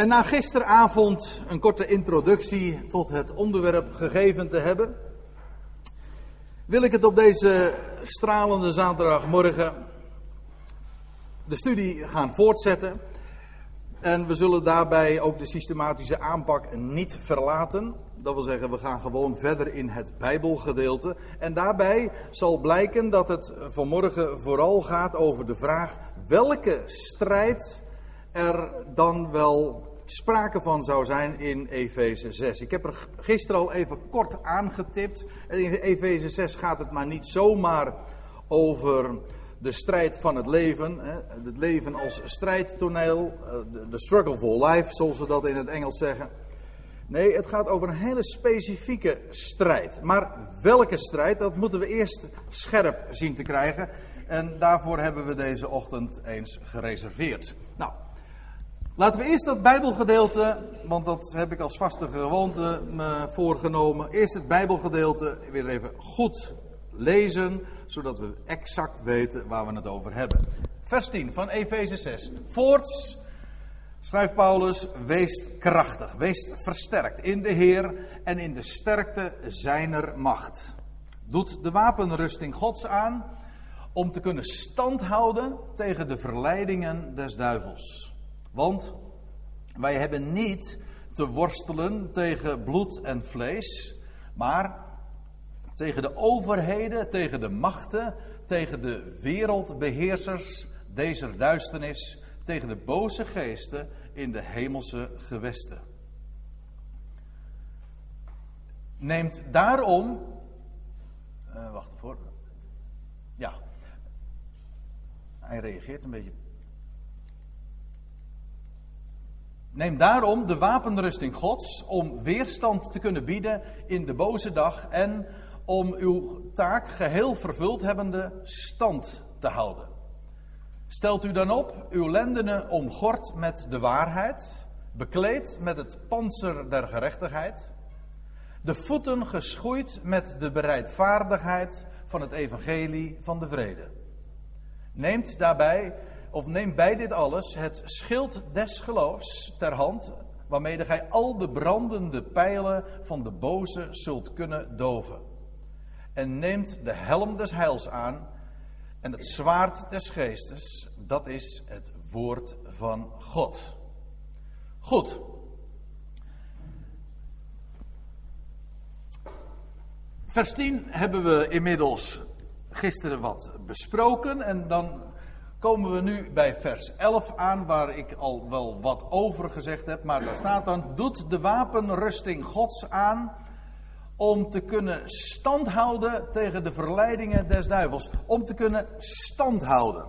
En na gisteravond een korte introductie tot het onderwerp gegeven te hebben, wil ik het op deze stralende zaterdagmorgen de studie gaan voortzetten. En we zullen daarbij ook de systematische aanpak niet verlaten. Dat wil zeggen, we gaan gewoon verder in het Bijbelgedeelte. En daarbij zal blijken dat het vanmorgen vooral gaat over de vraag welke strijd er dan wel sprake van zou zijn in Efeze 6. Ik heb er gisteren al even kort aangetipt. In Efeze 6 gaat het maar niet zomaar over de strijd van het leven. Het leven als strijdtoneel. Eh, de struggle for life, zoals we dat in het Engels zeggen. Nee, het gaat over een hele specifieke strijd. Maar welke strijd, dat moeten we eerst scherp zien te krijgen. En daarvoor hebben we deze ochtend eens gereserveerd. Nou, Laten we eerst dat Bijbelgedeelte, want dat heb ik als vaste gewoonte me voorgenomen. Eerst het Bijbelgedeelte weer even goed lezen, zodat we exact weten waar we het over hebben. Vers 10 van Efeze 6. Voorts schrijft Paulus: Wees krachtig, wees versterkt in de Heer en in de sterkte zijner macht. Doet de wapenrusting Gods aan om te kunnen standhouden tegen de verleidingen des duivels. Want wij hebben niet te worstelen tegen bloed en vlees, maar tegen de overheden, tegen de machten, tegen de wereldbeheersers deze duisternis, tegen de boze geesten in de hemelse gewesten. Neemt daarom. Uh, wacht even. Ja. Hij reageert een beetje Neem daarom de wapenrusting Gods om weerstand te kunnen bieden in de boze dag en om uw taak geheel vervuld hebbende stand te houden. Stelt u dan op uw lendenen omgord met de waarheid, bekleed met het panzer der gerechtigheid, de voeten geschoeid met de bereidvaardigheid van het evangelie van de vrede. Neemt daarbij of neem bij dit alles het schild des geloofs ter hand, waarmee gij al de brandende pijlen van de boze zult kunnen doven. En neemt de helm des heils aan en het zwaard des geestes, dat is het woord van God. Goed. Vers 10 hebben we inmiddels gisteren wat besproken en dan komen we nu bij vers 11 aan, waar ik al wel wat over gezegd heb. Maar daar staat dan: Doet de wapenrusting Gods aan. Om te kunnen standhouden tegen de verleidingen des duivels. Om te kunnen standhouden.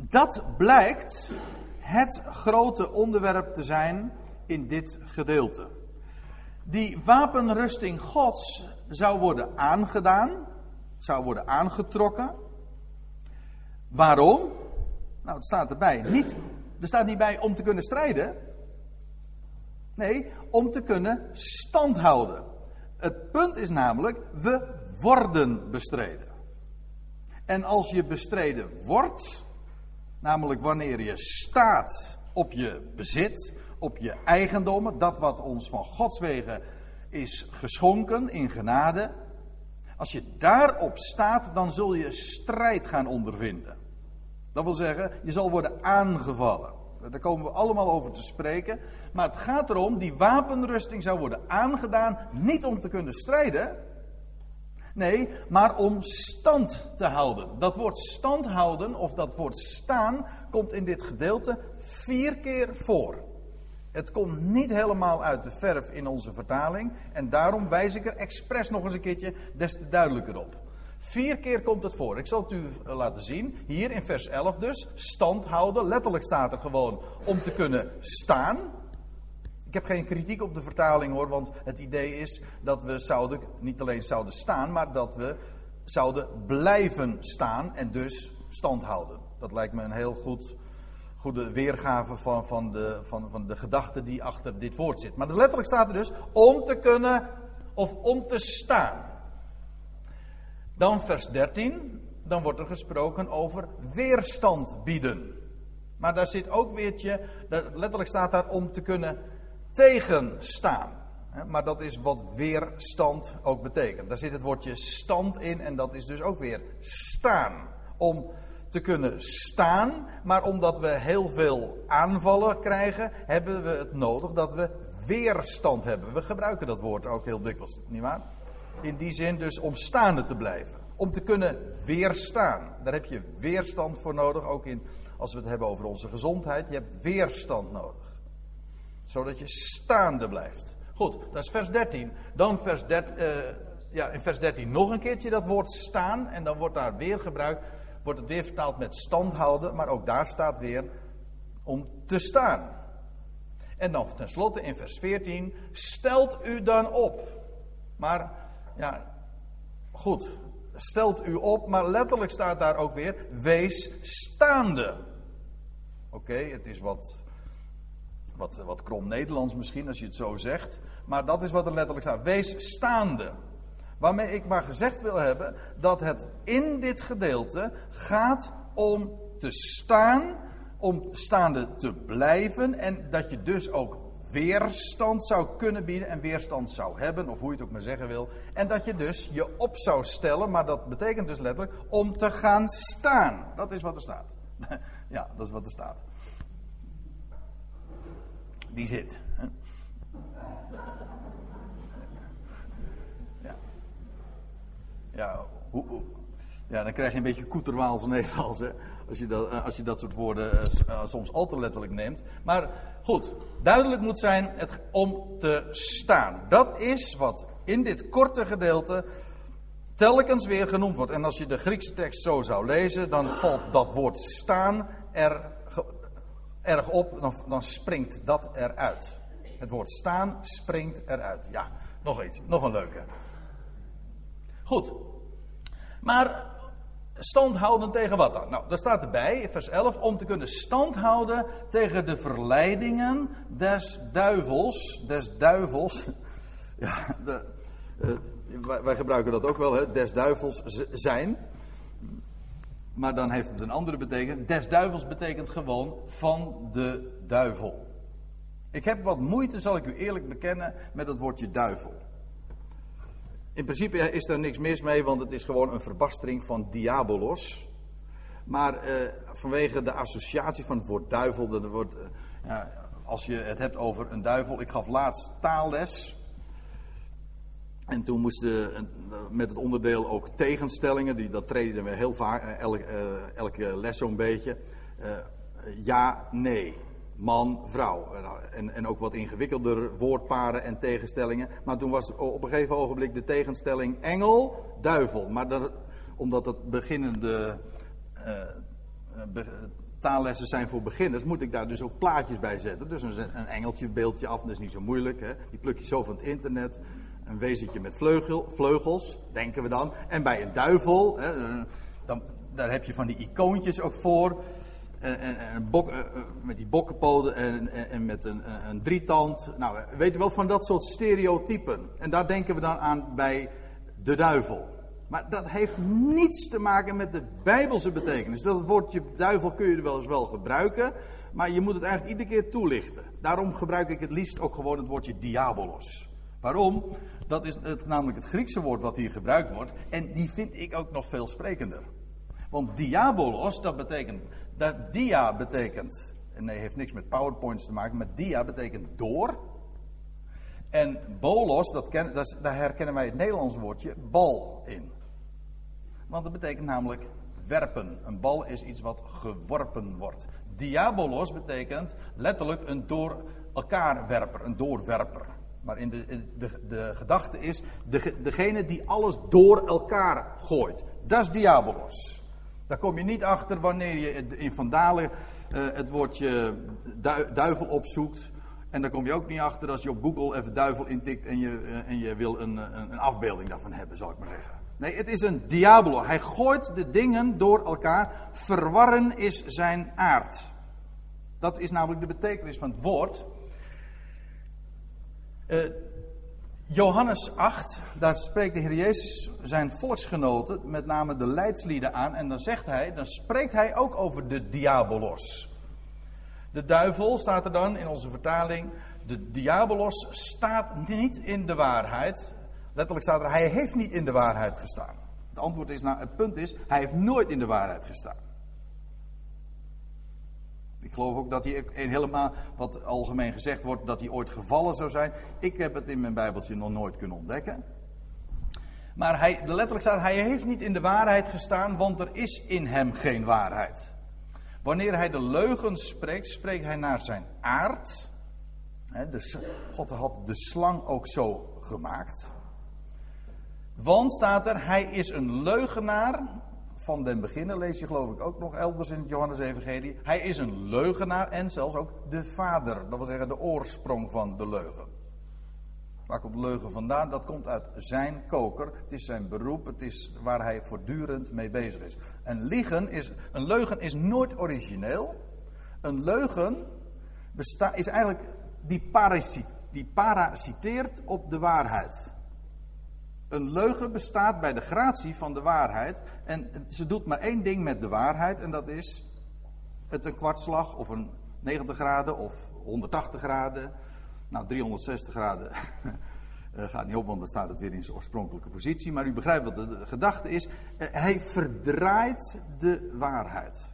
Dat blijkt het grote onderwerp te zijn in dit gedeelte. Die wapenrusting Gods zou worden aangedaan, zou worden aangetrokken Waarom? Nou, het staat erbij. Niet, er staat niet bij om te kunnen strijden. Nee, om te kunnen standhouden. Het punt is namelijk, we worden bestreden. En als je bestreden wordt, namelijk wanneer je staat op je bezit, op je eigendommen, dat wat ons van Gods wegen is geschonken in genade. Als je daarop staat, dan zul je strijd gaan ondervinden. Dat wil zeggen, je zal worden aangevallen. Daar komen we allemaal over te spreken. Maar het gaat erom, die wapenrusting zou worden aangedaan, niet om te kunnen strijden. Nee, maar om stand te houden. Dat woord stand houden, of dat woord staan, komt in dit gedeelte vier keer voor. Het komt niet helemaal uit de verf in onze vertaling. En daarom wijs ik er expres nog eens een keertje des te duidelijker op. Vier keer komt het voor. Ik zal het u eh, laten zien. Hier in vers 11 dus. Stand houden. Letterlijk staat er gewoon om te kunnen staan. Ik heb geen kritiek op de vertaling hoor. Want het idee is dat we zouden, niet alleen zouden staan. Maar dat we zouden blijven staan. En dus stand houden. Dat lijkt me een heel goed, goede weergave van, van, de, van, van de gedachte die achter dit woord zit. Maar dus letterlijk staat er dus om te kunnen of om te staan. Dan vers 13, dan wordt er gesproken over weerstand bieden. Maar daar zit ook weertje, letterlijk staat daar om te kunnen tegenstaan. Maar dat is wat weerstand ook betekent. Daar zit het woordje stand in en dat is dus ook weer staan. Om te kunnen staan, maar omdat we heel veel aanvallen krijgen, hebben we het nodig dat we weerstand hebben. We gebruiken dat woord ook heel dikwijls, nietwaar? In die zin dus om staande te blijven. Om te kunnen weerstaan. Daar heb je weerstand voor nodig, ook in, als we het hebben over onze gezondheid. Je hebt weerstand nodig. Zodat je staande blijft. Goed, dat is vers 13. Dan vers 13, uh, ja, in vers 13 nog een keertje dat woord staan. En dan wordt daar weer gebruikt, wordt het weer vertaald met stand houden. Maar ook daar staat weer om te staan. En dan tenslotte in vers 14, stelt u dan op. Maar, ja, goed, stelt u op, maar letterlijk staat daar ook weer, wees staande. Oké, het is wat, wat, wat krom Nederlands misschien als je het zo zegt, maar dat is wat er letterlijk staat. Wees staande. Waarmee ik maar gezegd wil hebben dat het in dit gedeelte gaat om te staan, om staande te blijven en dat je dus ook weerstand zou kunnen bieden en weerstand zou hebben, of hoe je het ook maar zeggen wil. En dat je dus je op zou stellen, maar dat betekent dus letterlijk om te gaan staan. Dat is wat er staat. Ja, dat is wat er staat. Die zit. Ja. Ja, hoe, ja, dan krijg je een beetje koeterwaals Nederlands, hè. Als je dat, eh, als je dat soort woorden uh, soms al te letterlijk neemt. Maar goed, duidelijk moet zijn het om te staan. Dat is wat in dit korte gedeelte telkens weer genoemd wordt. En als je de Griekse tekst zo zou lezen, dan valt dat woord staan er erg op, dan, dan springt dat eruit. Het woord staan springt eruit. Ja, nog iets, nog een leuke. Goed. Maar Stand houden tegen wat dan? Nou, daar staat erbij, vers 11, om te kunnen stand houden tegen de verleidingen des duivels. Des duivels. Ja, de, uh, wij, wij, gebruiken dat ook wel, hè, des duivels zijn. Maar dan heeft het een andere betekenis. Des duivels betekent gewoon van de duivel. Ik heb wat moeite, zal ik u eerlijk bekennen, met het woordje duivel. In principe is er niks mis mee, want het is gewoon een verbastering van diabolos. Maar eh, vanwege de associatie van het woord duivel, dat wordt, eh, ja, als je het hebt over een duivel. Ik gaf laatst taalles. En toen moesten met het onderdeel ook tegenstellingen, die, dat treden we heel vaak, eh, elke, eh, elke les zo'n beetje. Eh, ja, nee man, vrouw. En, en ook wat ingewikkelder woordparen en tegenstellingen. Maar toen was op een gegeven ogenblik de tegenstelling engel, duivel. Maar dat, omdat het beginnende uh, taallessen zijn voor beginners, moet ik daar dus ook plaatjes bij zetten. Dus een, een engeltje, beeldje af, dat is niet zo moeilijk. Hè? Die pluk je zo van het internet. Een wezentje met vleugel, vleugels, denken we dan. En bij een duivel, hè, dan, daar heb je van die icoontjes ook voor en, en, bok, eh, eh, met die bokkenpoten en, en, met een, een drietand. Nou, weet je wel, van dat soort stereotypen. En daar denken we dan aan bij de duivel. Maar dat heeft niets te maken met de bijbelse betekenis. Dat woordje duivel kun je er wel eens wel gebruiken, maar je moet het eigenlijk iedere keer toelichten. Daarom gebruik ik het liefst ook gewoon het woordje diabolos. Waarom? Dat is het, namelijk het Griekse woord wat hier gebruikt wordt. En die vind ik ook nog veel sprekender. Want diabolos, dat betekent dat dia betekent, en nee, heeft niks met PowerPoints te maken, maar dia betekent door. En bolos, dat ken, dat daar herkennen wij het Nederlandse woordje bal in. Want dat betekent namelijk werpen. Een bal is iets wat geworpen wordt. Diabolos betekent letterlijk een door elkaar werper, een doorwerper. Maar in de, de, de gedachte is de, degene die alles door elkaar gooit. Dat is diabolos. Daar kom je niet achter wanneer je in Vandalen uh, het woordje duivel opzoekt. En daar kom je ook niet achter als je op Google even duivel intikt en je, uh, en je wil een, een, een, afbeelding daarvan hebben, zal ik maar zeggen. Nee, het is een diabolo. Hij gooit de dingen door elkaar. Verwarren is zijn aard. Dat is namelijk de betekenis van het woord. Uh, Johannes 8, daar spreekt de Heer Jezus zijn volksgenoten, met name de leidslieden aan. En dan zegt hij, dan spreekt hij ook over de diabolos. De duivel staat er dan in onze vertaling. De diabolos staat niet in de waarheid. Letterlijk staat er, hij heeft niet in de waarheid gestaan. Het antwoord is, nou, het punt is, hij heeft nooit in de waarheid gestaan. Ik geloof ook dat hij helemaal, wat algemeen gezegd wordt, dat hij ooit gevallen zou zijn. Ik heb het in mijn Bijbeltje nog nooit kunnen ontdekken. Maar hij, letterlijk staat, hij heeft niet in de waarheid gestaan, want er is in hem geen waarheid. Wanneer hij de leugen spreekt, spreekt hij naar zijn aard. De, God had de slang ook zo gemaakt. Want staat er, hij is een leugenaar. Van den beginnen lees je geloof ik ook nog elders in het Johannes-evangelie. Hij is een leugenaar en zelfs ook de vader. Dat wil zeggen de oorsprong van de leugen. Waar komt leugen vandaan? Dat komt uit zijn koker. Het is zijn beroep. Het is waar hij voortdurend mee bezig is. En liegen is, een leugen is nooit origineel. Een leugen is eigenlijk die, die parasiteert op de waarheid. Een leugen bestaat bij de gratie van de waarheid. En ze doet maar één ding met de waarheid. En dat is het een kwartslag of een 90 graden of 180 graden. Nou, 360 graden uh, gaat niet op, want dan staat het weer in zijn oorspronkelijke positie. Maar u begrijpt wat de, gedachte is. Uh, hij verdraait de waarheid.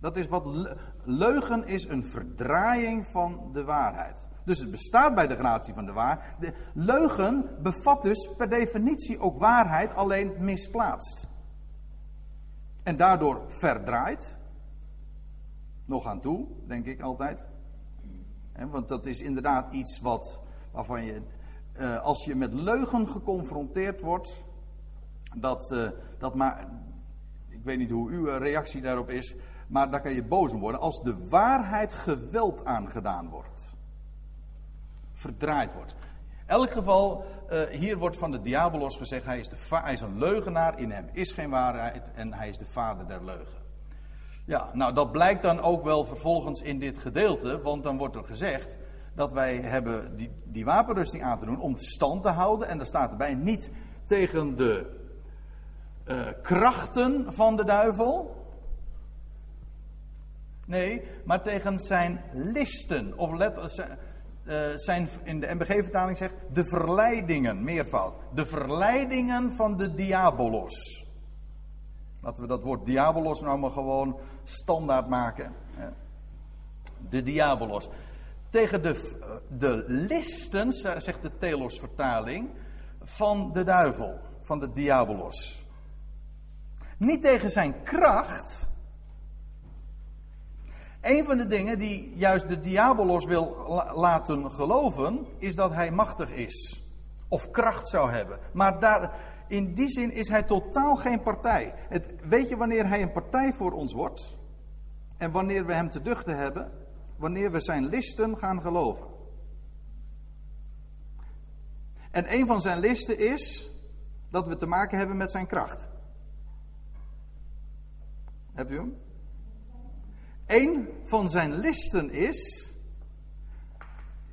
Dat is wat leugen is een verdraaiing van de waarheid. Dus het bestaat bij de gratie van de waar. De leugen bevat dus per definitie ook waarheid, alleen misplaatst. En daardoor verdraait. Nog aan toe, denk ik altijd. want dat is inderdaad iets wat, waarvan je, uh, als je met leugen geconfronteerd wordt, dat, uh, dat maar, ik weet niet hoe uw reactie daarop is, maar daar kan je boos om worden als de waarheid geweld aangedaan wordt verdraaid wordt. Elk geval, uh, hier wordt van de diabolos gezegd, hij is, de een leugenaar, in hem is geen waarheid en hij is de vader der leugen. Ja, nou dat blijkt dan ook wel vervolgens in dit gedeelte, want dan wordt er gezegd dat wij hebben die, die wapenrusting aan te doen om stand te houden. En daar staat erbij niet tegen de uh, krachten van de duivel. Nee, maar tegen zijn listen. Of let, uh, zijn in de MBG-vertaling zegt de verleidingen, meervoud. De verleidingen van de diabolos. Laten we dat woord diabolos nou maar gewoon standaard maken. De diabolos. Tegen de, de listen, zegt de Telos-vertaling, van de duivel, van de diabolos. Niet tegen zijn kracht, een van de dingen die juist de diabolos wil laten geloven, is dat hij machtig is. Of kracht zou hebben. Maar daar, in die zin is hij totaal geen partij. Het, weet je wanneer hij een partij voor ons wordt? En wanneer we hem te duchten hebben? Wanneer we zijn listen gaan geloven. En een van zijn listen is dat we te maken hebben met zijn kracht. Hebt u hem? Een van zijn listen is,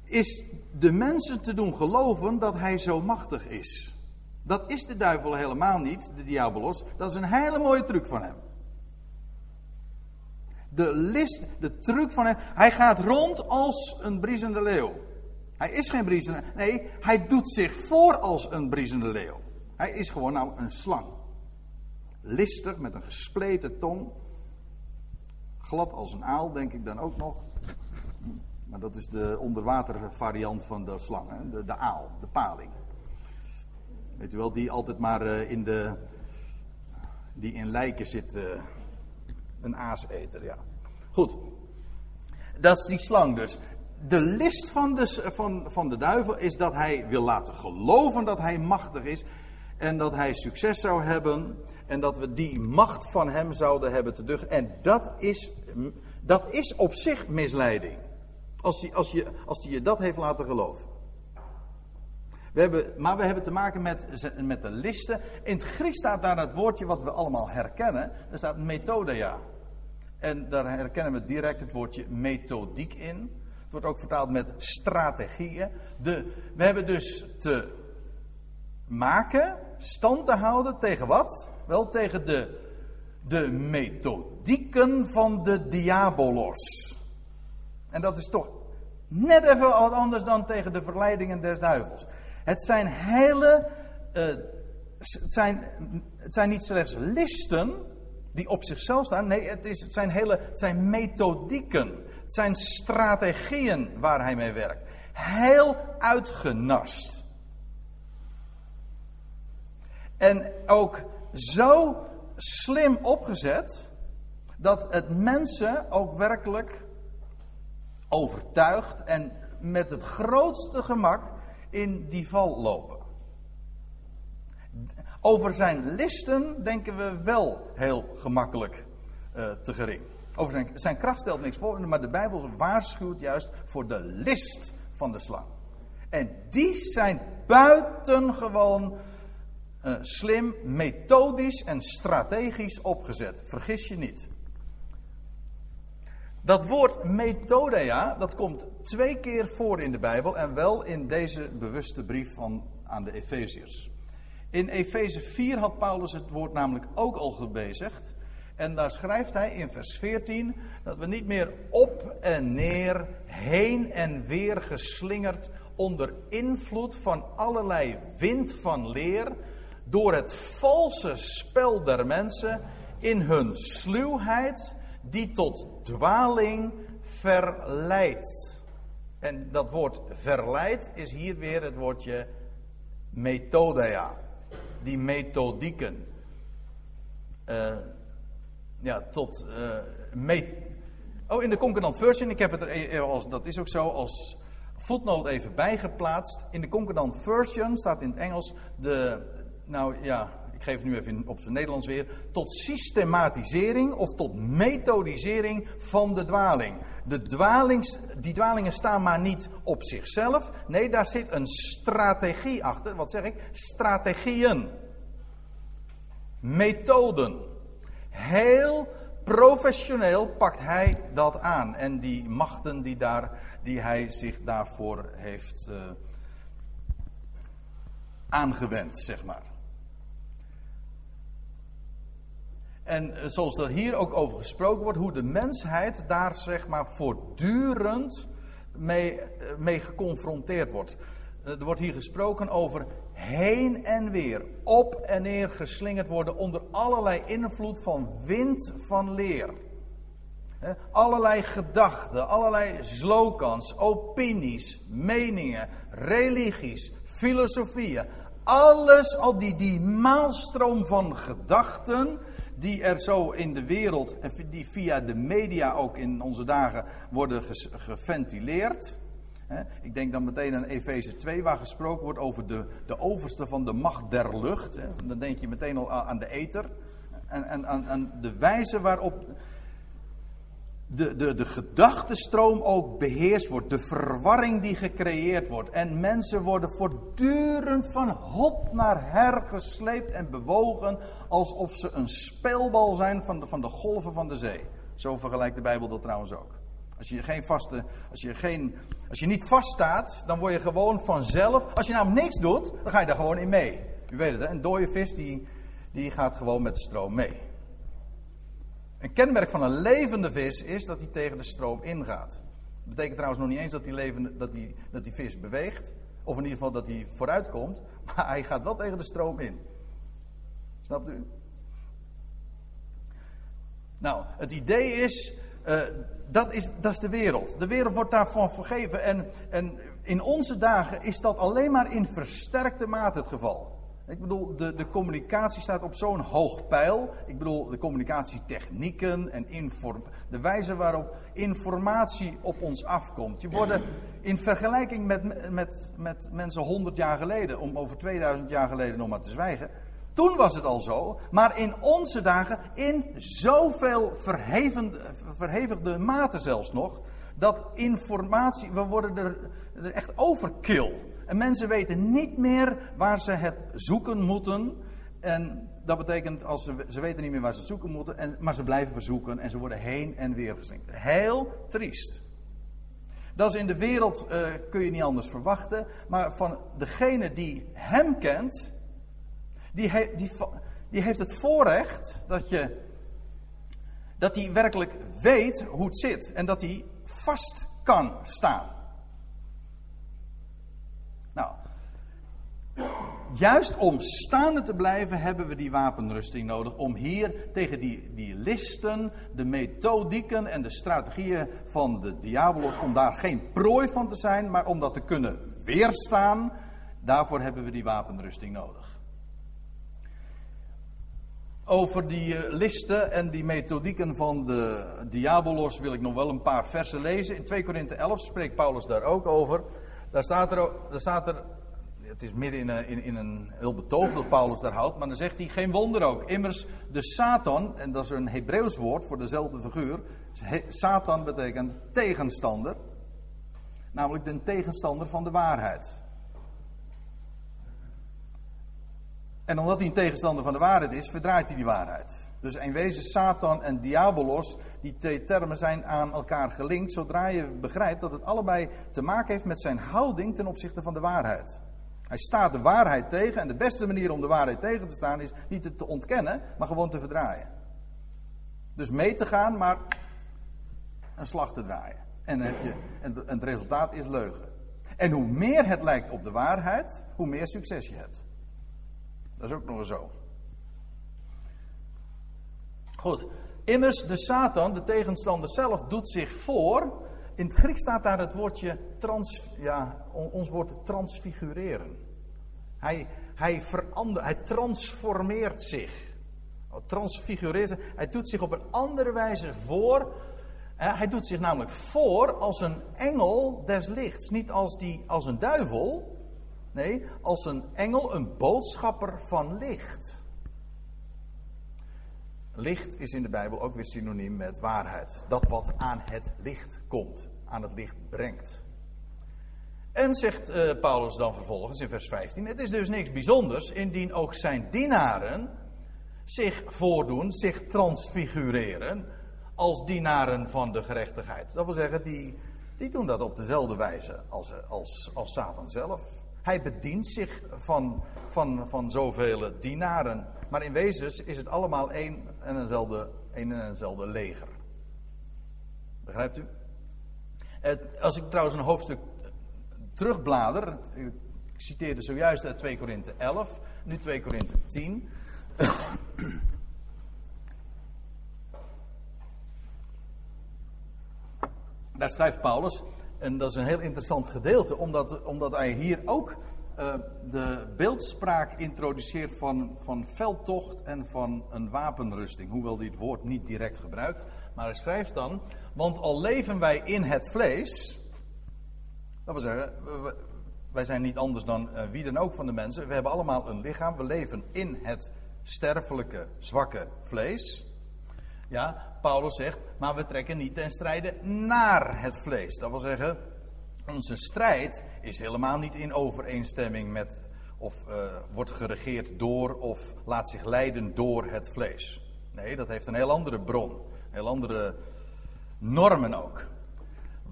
is de mensen te doen geloven dat hij zo machtig is. Dat is de duivel helemaal niet, de diabolos. Dat is een hele mooie truc van hem. De list, de truc van hem. Hij gaat rond als een briesende leeuw. Hij is geen briesende. Nee, hij doet zich voor als een briesende leeuw. Hij is gewoon nou een slang. Listig met een gespleten tong. Glad als een aal, denk ik dan ook nog. Maar dat is de onderwater variant van de slang, hè? De, de aal, de paling. Weet u wel, die altijd maar uh, in de. die in lijken zit. Uh, een aaseter, ja. Goed. Dat is die slang dus. De list van de, van, van de duivel is dat hij wil laten geloven dat hij machtig is. En dat hij succes zou hebben. En dat we die macht van hem zouden hebben te duchten. En dat is, dat is op zich misleiding. Als hij, als, je, als hij je dat heeft laten geloven. We hebben, maar we hebben te maken met, met de listen. In het Grieks staat daar het woordje wat we allemaal herkennen. Er staat methodia. En daar herkennen we direct het woordje methodiek in. Het wordt ook vertaald met strategieën. De, we hebben dus te maken, stand te houden tegen wat? Wel tegen de, de methodieken van de diabolos. En dat is toch net even wat anders dan tegen de verleidingen des duivels. Het zijn hele. Uh, het, zijn, het zijn niet slechts listen die op zichzelf staan. Nee, het, is, het, zijn hele, het zijn methodieken. Het zijn strategieën waar hij mee werkt. Heel uitgenast. En ook zo slim opgezet dat het mensen ook werkelijk overtuigt en met het grootste gemak in die val lopen. Over zijn listen denken we wel heel gemakkelijk uh, te gering. Over zijn, zijn kracht stelt niks voor, maar de Bijbel waarschuwt juist voor de list van de slang. En die zijn buitengewoon uh, slim, methodisch en strategisch opgezet. Vergis je niet. Dat woord methodea, dat komt twee keer voor in de Bijbel en wel in deze bewuste brief van, aan de Efeziërs. In Efeze 4 had Paulus het woord namelijk ook al gebezigd. En daar schrijft hij in vers 14 dat we niet meer op en neer, heen en weer geslingerd onder invloed van allerlei wind van leer, door het valse spel der mensen in hun sluwheid, die tot dwaling verleidt. En dat woord verleid is hier weer het woordje methodea. Die methodieken. Uh, ja, tot. Uh, oh, in de Concordant Version, ik heb het er, e- als, dat is ook zo, als voetnoot even bijgeplaatst. In de Concordant Version staat in het Engels de. Nou ja, ik geef het nu even op zijn Nederlands weer, tot systematisering of tot methodisering van de dwaling. De dwalings, die dwalingen staan maar niet op zichzelf. Nee, daar zit een strategie achter. Wat zeg ik? Strategieën. Methoden. Heel professioneel pakt hij dat aan. En die machten die, daar, die hij zich daarvoor heeft uh, aangewend, zeg maar. En eh, zoals er hier ook over gesproken wordt, hoe de mensheid daar zeg maar voortdurend mee, eh, mee geconfronteerd wordt. Eh, er wordt hier gesproken over heen en weer, op en neer geslingerd worden onder allerlei invloed van wind van leer. Allerlei gedachten, allerlei slogans, opinies, meningen, religies, filosofieën. Alles, al die, die maalstroom van gedachten die er zo in de wereld en die via de media ook in onze dagen worden geventileerd. Ik denk dan meteen aan Efeze 2, waar gesproken wordt over de, de overste van de macht der lucht. Dan denk je meteen al aan de ether. En, en aan, aan de wijze waarop de, de, de ook beheerst wordt. De verwarring die gecreëerd wordt. En mensen worden voortdurend van hot naar her gesleept en bewogen. Alsof ze een speelbal zijn van de, van de golven van de zee. Zo vergelijkt de Bijbel dat trouwens ook. Als je, geen vaste, als, je geen, als je niet vaststaat, dan word je gewoon vanzelf. Als je namelijk niks doet, dan ga je daar gewoon in mee. U weet het, hè? een dode vis die, die gaat gewoon met de stroom mee. Een kenmerk van een levende vis is dat hij tegen de stroom ingaat. Dat betekent trouwens nog niet eens dat die, dat dat die vis beweegt. Of in ieder geval dat hij vooruit komt. Maar hij gaat wel tegen de stroom in. Snapt u? Nou, het idee is, uh, dat is, dat is de wereld. De wereld wordt daarvan vergeven. En, en in onze dagen is dat alleen maar in versterkte mate het geval. Ik bedoel, de, de communicatie staat op zo'n hoog pijl. Ik bedoel, de communicatietechnieken en inform, de wijze waarop informatie op ons afkomt. Je worden in vergelijking met, met, met mensen 100 jaar geleden, om over 2000 jaar geleden nog maar te zwijgen. Toen was het al zo, maar in onze dagen in zoveel verhevigde mate zelfs nog, dat informatie, we worden er, echt overkill. En mensen weten niet meer waar ze het zoeken moeten. En dat betekent, als ze, ze weten niet meer waar ze het zoeken moeten, en, maar ze blijven verzoeken en ze worden heen en weer geslinkt. Heel triest. Dat is in de wereld, uh, kun je niet anders verwachten, maar van degene die hem kent, die, die, die heeft het voorrecht dat je, dat hij werkelijk weet hoe het zit en dat hij vast kan staan. Nou, juist om staande te blijven hebben we die wapenrusting nodig. Om hier tegen die, die listen, de methodieken en de strategieën van de diabolos, om daar geen prooi van te zijn, maar om dat te kunnen weerstaan. Daarvoor hebben we die wapenrusting nodig. Over die eh, listen en die methodieken van de diabolos wil ik nog wel een paar versen lezen. In 2 Korinthe 11 spreekt Paulus daar ook over. Daar staat er, daar staat er het is midden in een, in, in een heel betoog dat Paulus daar houdt, maar dan zegt hij geen wonder ook. Immers de Satan, en dat is een Hebreeuws woord voor dezelfde figuur. Satan betekent tegenstander, namelijk de tegenstander van de waarheid. En omdat hij een tegenstander van de waarheid is, verdraait hij die waarheid. Dus in wezen Satan en Diabolos, die twee termen zijn aan elkaar gelinkt, zodra je begrijpt dat het allebei te maken heeft met zijn houding ten opzichte van de waarheid. Hij staat de waarheid tegen en de beste manier om de waarheid tegen te staan is niet het te ontkennen, maar gewoon te verdraaien. Dus mee te gaan, maar een slag te draaien. En, heb je, en het resultaat is leugen. En hoe meer het lijkt op de waarheid, hoe meer succes je hebt. Dat is ook nog eens zo. Goed. Immers, de Satan, de tegenstander zelf, doet zich voor. In het Grieks staat daar het woordje trans, ja, ons woord transfigureren. Hij, hij, verander, hij transformeert zich. Oh, transfigureert Hij doet zich op een andere wijze voor. Hij doet zich namelijk voor als een engel des lichts. Niet als, die, als een duivel, Nee, als een engel, een boodschapper van licht. Licht is in de Bijbel ook weer synoniem met waarheid. Dat wat aan het licht komt, aan het licht brengt. En zegt uh, Paulus dan vervolgens in vers 15: Het is dus niks bijzonders indien ook zijn dienaren zich voordoen, zich transfigureren als dienaren van de gerechtigheid. Dat wil zeggen, die, die doen dat op dezelfde wijze als, als, als Satan zelf. Hij bedient zich van, van, van zoveel dienaren. Maar in wezen is het allemaal één en eenzelfde, één en eenzelfde leger. Begrijpt u? Als ik trouwens een hoofdstuk terugblader. Ik citeerde zojuist uit 2 Korinthe 11, nu 2 Korinthe 10. Daar schrijft Paulus. En dat is een heel interessant gedeelte, omdat, omdat hij hier ook uh, de beeldspraak introduceert van, van veldtocht en van een wapenrusting. Hoewel hij het woord niet direct gebruikt. Maar hij schrijft dan, want al leven wij in het vlees. Dat wil zeggen, wij zijn niet anders dan uh, wie dan ook van de mensen. We hebben allemaal een lichaam. We leven in het sterfelijke, zwakke vlees. Ja, Paulus zegt, maar we trekken niet ten strijde naar het vlees. Dat wil zeggen, onze strijd is helemaal niet in overeenstemming met of uh, wordt geregeerd door of laat zich leiden door het vlees. Nee, dat heeft een heel andere bron, heel andere normen ook.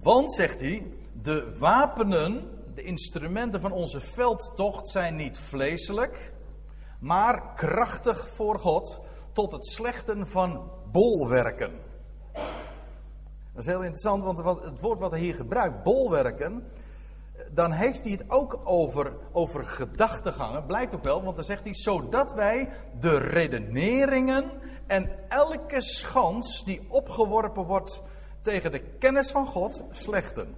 Want, zegt hij, de wapenen, de instrumenten van onze veldtocht zijn niet vleeselijk, maar krachtig voor God tot het slechten van bolwerken. Dat is heel interessant, want het woord wat hij hier gebruikt, bolwerken, dan heeft hij het ook over, over gedachtegangen. Blijkt ook wel, want dan zegt hij, zodat wij de redeneringen en elke schans die opgeworpen wordt tegen de kennis van God slechten.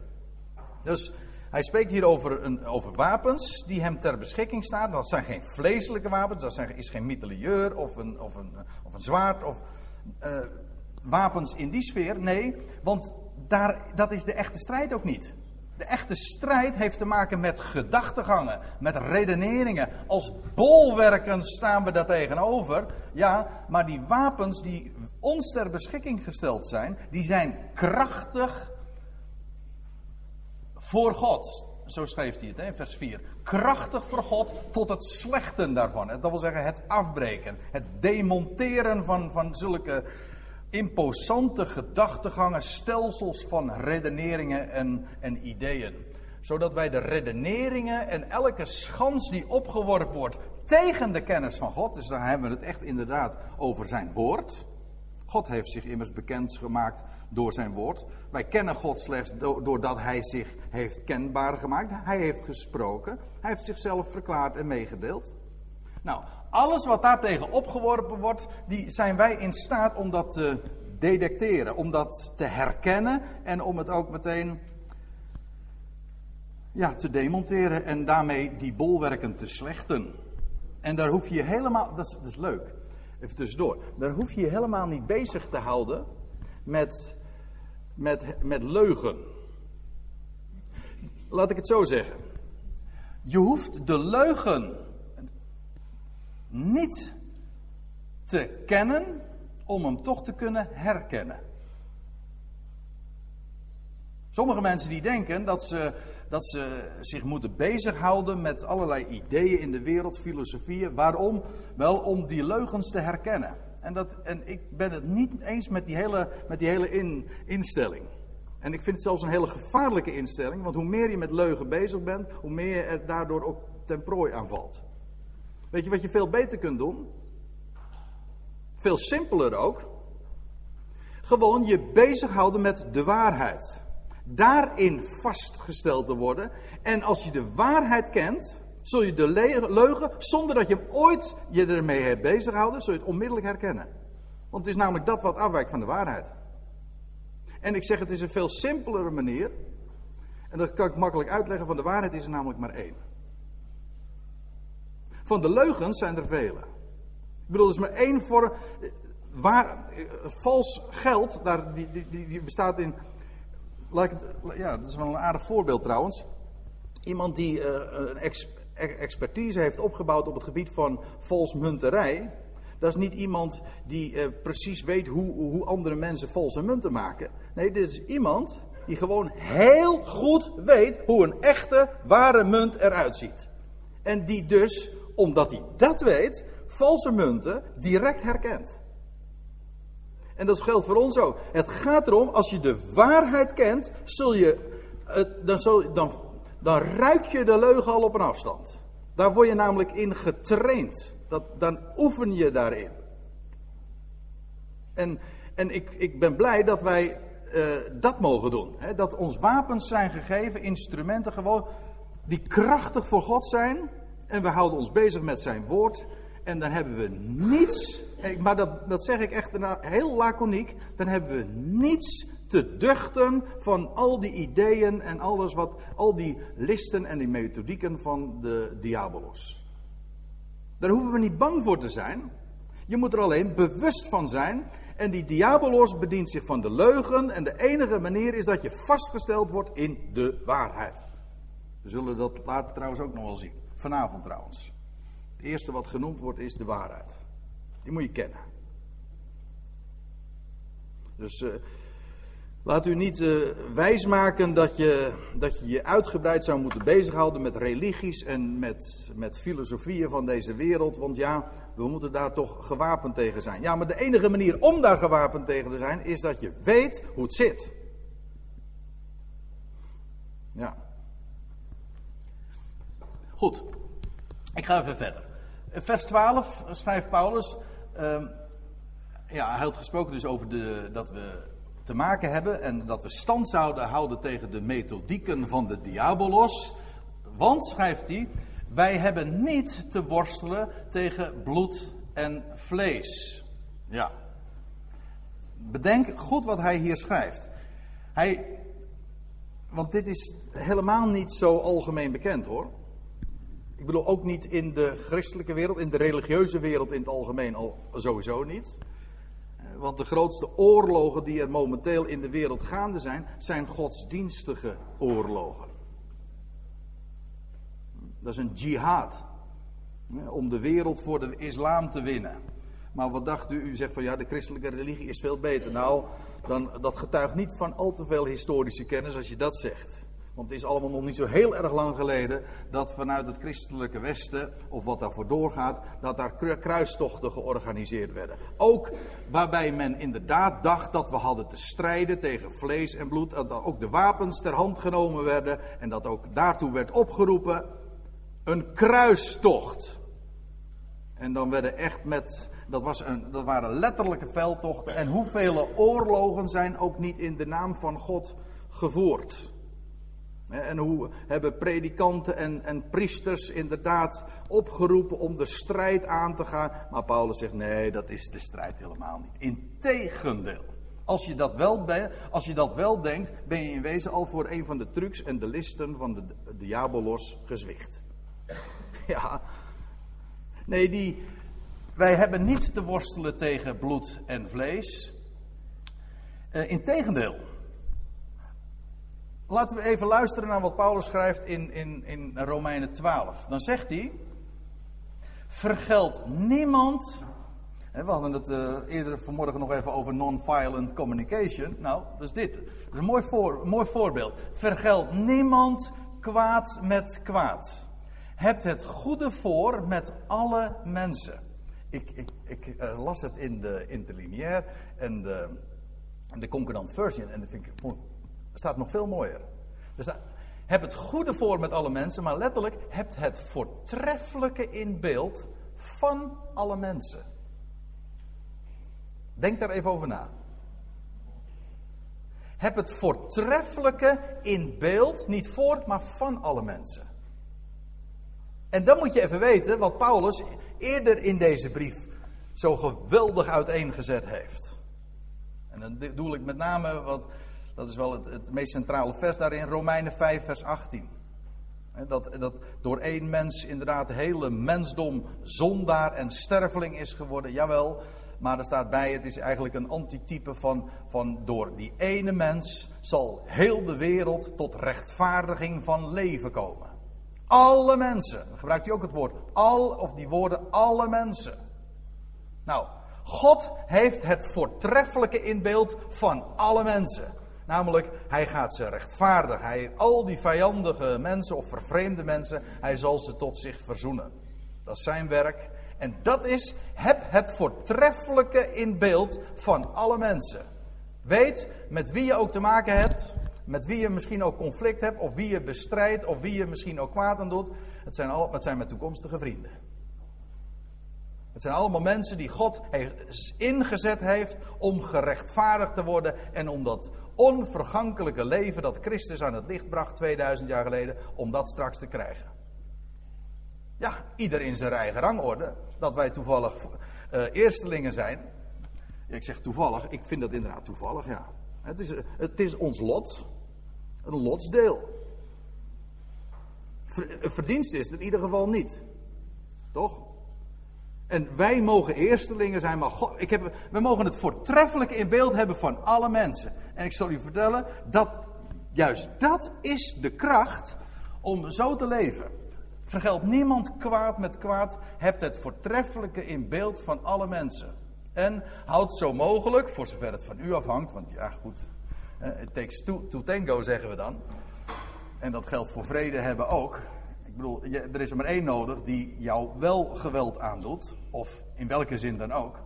Dus hij spreekt hier over, een, over wapens die hem ter beschikking staan. Dat zijn geen vleeselijke wapens, dat zijn, is geen mitrailleur of een, of een, of een zwaard of uh, wapens in die sfeer. Nee, want daar, dat is de echte strijd ook niet. De echte strijd heeft te maken met gedachtegangen, met redeneringen. Als bolwerken staan we daar tegenover. Ja, maar die wapens die ons ter beschikking gesteld zijn, die zijn krachtig voor God. Zo schreef hij het in vers 4. Krachtig voor God tot het slechten daarvan. Dat wil zeggen het afbreken, het demonteren van, van zulke imposante gedachtegangen, stelsels van redeneringen en, en ideeën. Zodat wij de redeneringen en elke schans die opgeworpen wordt tegen de kennis van God, dus daar hebben we het echt inderdaad over zijn woord. God heeft zich immers bekendgemaakt door zijn woord. Wij kennen God slechts doordat hij zich heeft kenbaar gemaakt. Hij heeft gesproken. Hij heeft zichzelf verklaard en meegedeeld. Nou, alles wat daartegen opgeworpen wordt, die zijn wij in staat om dat te detecteren, om dat te herkennen en om het ook meteen ja, te demonteren en daarmee die bolwerken te slechten. En daar hoef je helemaal, dat is, leuk, even tussendoor, daar hoef je je helemaal niet bezig te houden met, met, met leugen. Laat ik het zo zeggen. Je hoeft de leugen niet te kennen om hem toch te kunnen herkennen. Sommige mensen die denken dat ze, dat ze zich moeten bezighouden met allerlei ideeën in de wereld, filosofieën. Waarom? Wel om die leugens te herkennen. En, dat, en ik ben het niet eens met die hele, met die hele in, instelling. En ik vind het zelfs een hele gevaarlijke instelling, want hoe meer je met leugen bezig bent, hoe meer je er daardoor ook ten prooi aanvalt. Weet je wat je veel beter kunt doen? Veel simpeler ook. Gewoon je bezighouden met de waarheid. Daarin vastgesteld te worden. En als je de waarheid kent, zul je de leugen, zonder dat je hem ooit je ermee hebt bezighouden, zul je het onmiddellijk herkennen. Want het is namelijk dat wat afwijkt van de waarheid. En ik zeg, het is een veel simpelere manier. En dat kan ik makkelijk uitleggen, van de waarheid is er namelijk maar één. Van de leugens zijn er vele. Ik bedoel, er is maar één vorm. Waar, eh, vals geld, daar, die, die, die bestaat in. Ja, dat is wel een aardig voorbeeld trouwens. Iemand die uh, een ex, expertise heeft opgebouwd op het gebied van valsmunterij. Dat is niet iemand die precies weet hoe, hoe andere mensen valse munten maken. Nee, dit is iemand die gewoon heel goed weet hoe een echte, ware munt eruit ziet. En die dus omdat hij dat weet, valse munten direct herkent. En dat geldt voor ons ook. Het gaat erom, als je de waarheid kent, zul je, dan, dan, dan ruik je de leugen al op een afstand. Daar word je namelijk in getraind. Dat, dan oefen je daarin. En, en ik, ik ben blij dat wij uh, dat mogen doen. Hè? Dat ons wapens zijn gegeven, instrumenten gewoon, die krachtig voor God zijn en we houden ons bezig met zijn woord. En dan hebben we niets, maar dat, dat zeg ik echt heel laconiek, dan hebben we niets te duchten van al die ideeën en alles wat, al die listen en die methodieken van de diabolos. Daar hoeven we niet bang voor te zijn. Je moet er alleen bewust van zijn. En die diabolos bedient zich van de leugen. En de enige manier is dat je vastgesteld wordt in de waarheid. We zullen dat later trouwens ook nog wel zien. Vanavond trouwens. Het eerste wat genoemd wordt is de waarheid. Die moet je kennen. Dus uh, laat u niet uh, wijsmaken dat je, dat je je uitgebreid zou moeten bezighouden met religies en met, met filosofieën van deze wereld. Want ja, we moeten daar toch gewapend tegen zijn. Ja, maar de enige manier om daar gewapend tegen te zijn is dat je weet hoe het zit. Ja. Goed, ik ga even verder. Vers 12 schrijft Paulus. Uh, ja, hij had gesproken dus over de, dat we te maken hebben en dat we stand zouden houden tegen de methodieken van de diabolos. Want, schrijft hij, wij hebben niet te worstelen tegen bloed en vlees. Ja. Bedenk goed wat hij hier schrijft. Hij, want dit is helemaal niet zo algemeen bekend hoor. Ik bedoel ook niet in de christelijke wereld, in de religieuze wereld in het algemeen al sowieso niet. Eh, want de grootste oorlogen die er momenteel in de wereld gaande zijn, zijn godsdienstige oorlogen. Dat is een jihad. Om de wereld voor de islam te winnen. Maar wat dacht u? U zegt van ja, de christelijke religie is veel beter. Nou, dan, dat getuigt niet van al te veel historische kennis als je dat zegt. Want het is allemaal nog niet zo heel erg lang geleden dat vanuit het christelijke Westen, of wat daarvoor doorgaat, dat daar kruistochten georganiseerd werden. Ook waarbij men inderdaad dacht dat we hadden te strijden tegen vlees en bloed, dat ook de wapens ter hand genomen werden en dat ook daartoe werd opgeroepen. Een kruistocht. En dan werden echt met, dat, was een, dat waren letterlijke veldtochten. En hoeveel oorlogen zijn ook niet in de naam van God gevoerd. En hoe hebben predikanten en, en priesters inderdaad opgeroepen om de strijd aan te gaan. Maar Paulus zegt nee, dat is de strijd helemaal niet. Integendeel. Als je dat wel, als je dat wel denkt, ben je in wezen al voor een van de trucs en de listen van de diabolos gezwicht. Ja. Nee, die, wij hebben niet te worstelen tegen bloed en vlees. Uh, integendeel. Laten we even luisteren naar wat Paulus schrijft in, in, in Romeinen 12. Dan zegt hij: Vergeld niemand. We hadden het uh, eerder vanmorgen nog even over non-violent communication. Nou, dat is dit. Dat is een mooi, voor, mooi voorbeeld. Vergeld niemand kwaad met kwaad. Hebt het goede voor met alle mensen. Ik, ik, ik uh, las het in de interlineair en de, de concordant version. En dat vind ik, vond, staat nog veel mooier. Er staat, heb het goede voor met alle mensen, maar letterlijk, hebt het voortreffelijke in beeld van alle mensen. Denk daar even over na. Heb het voortreffelijke in beeld, niet voor, maar van alle mensen. En dan moet je even weten wat Paulus eerder in deze brief zo geweldig uiteengezet heeft. En dan bedoel ik met name wat dat is wel het, het meest centrale vers daarin, Romeinen 5, vers 18. Dat, dat door één mens inderdaad de hele mensdom zondaar en sterveling is geworden, jawel. Maar er staat bij, het is eigenlijk een antitype van, van door die ene mens zal heel de wereld tot rechtvaardiging van leven komen. Alle mensen, dan gebruikt hij ook het woord al, of die woorden alle mensen. Nou, God heeft het voortreffelijke in beeld van alle mensen. Namelijk, hij gaat ze rechtvaardig. Hij, al die vijandige mensen of vervreemde mensen, hij zal ze tot zich verzoenen. Dat is zijn werk. En dat is, heb het voortreffelijke in beeld van alle mensen. Weet met wie je ook te maken hebt, met wie je misschien ook conflict hebt, of wie je bestrijdt, of wie je misschien ook kwaad aan doet. Het zijn, al, het zijn met toekomstige vrienden. Het zijn allemaal mensen die God ingezet heeft om gerechtvaardigd te worden en om dat onvergankelijke leven dat Christus aan het licht bracht 2000 jaar geleden, om dat straks te krijgen. Ja, ieder in zijn eigen rangorde. Dat wij toevallig uh, eerstelingen zijn. Ik zeg toevallig, ik vind dat inderdaad toevallig, ja. Het is, het is ons lot, een lotsdeel. Verdienst is het in ieder geval niet. Toch? En wij mogen eerstelingen zijn, maar God, ik heb, we mogen het voortreffelijke in beeld hebben van alle mensen. En ik zal u vertellen, dat, juist dat is de kracht om zo te leven. Vergeld niemand kwaad met kwaad, hebt het voortreffelijke in beeld van alle mensen. En houd zo mogelijk, voor zover het van u afhangt, want ja goed, it takes two to tango zeggen we dan. En dat geldt voor vrede hebben ook bedoel, er is er maar één nodig die jou wel geweld aandoet, of in welke zin dan ook.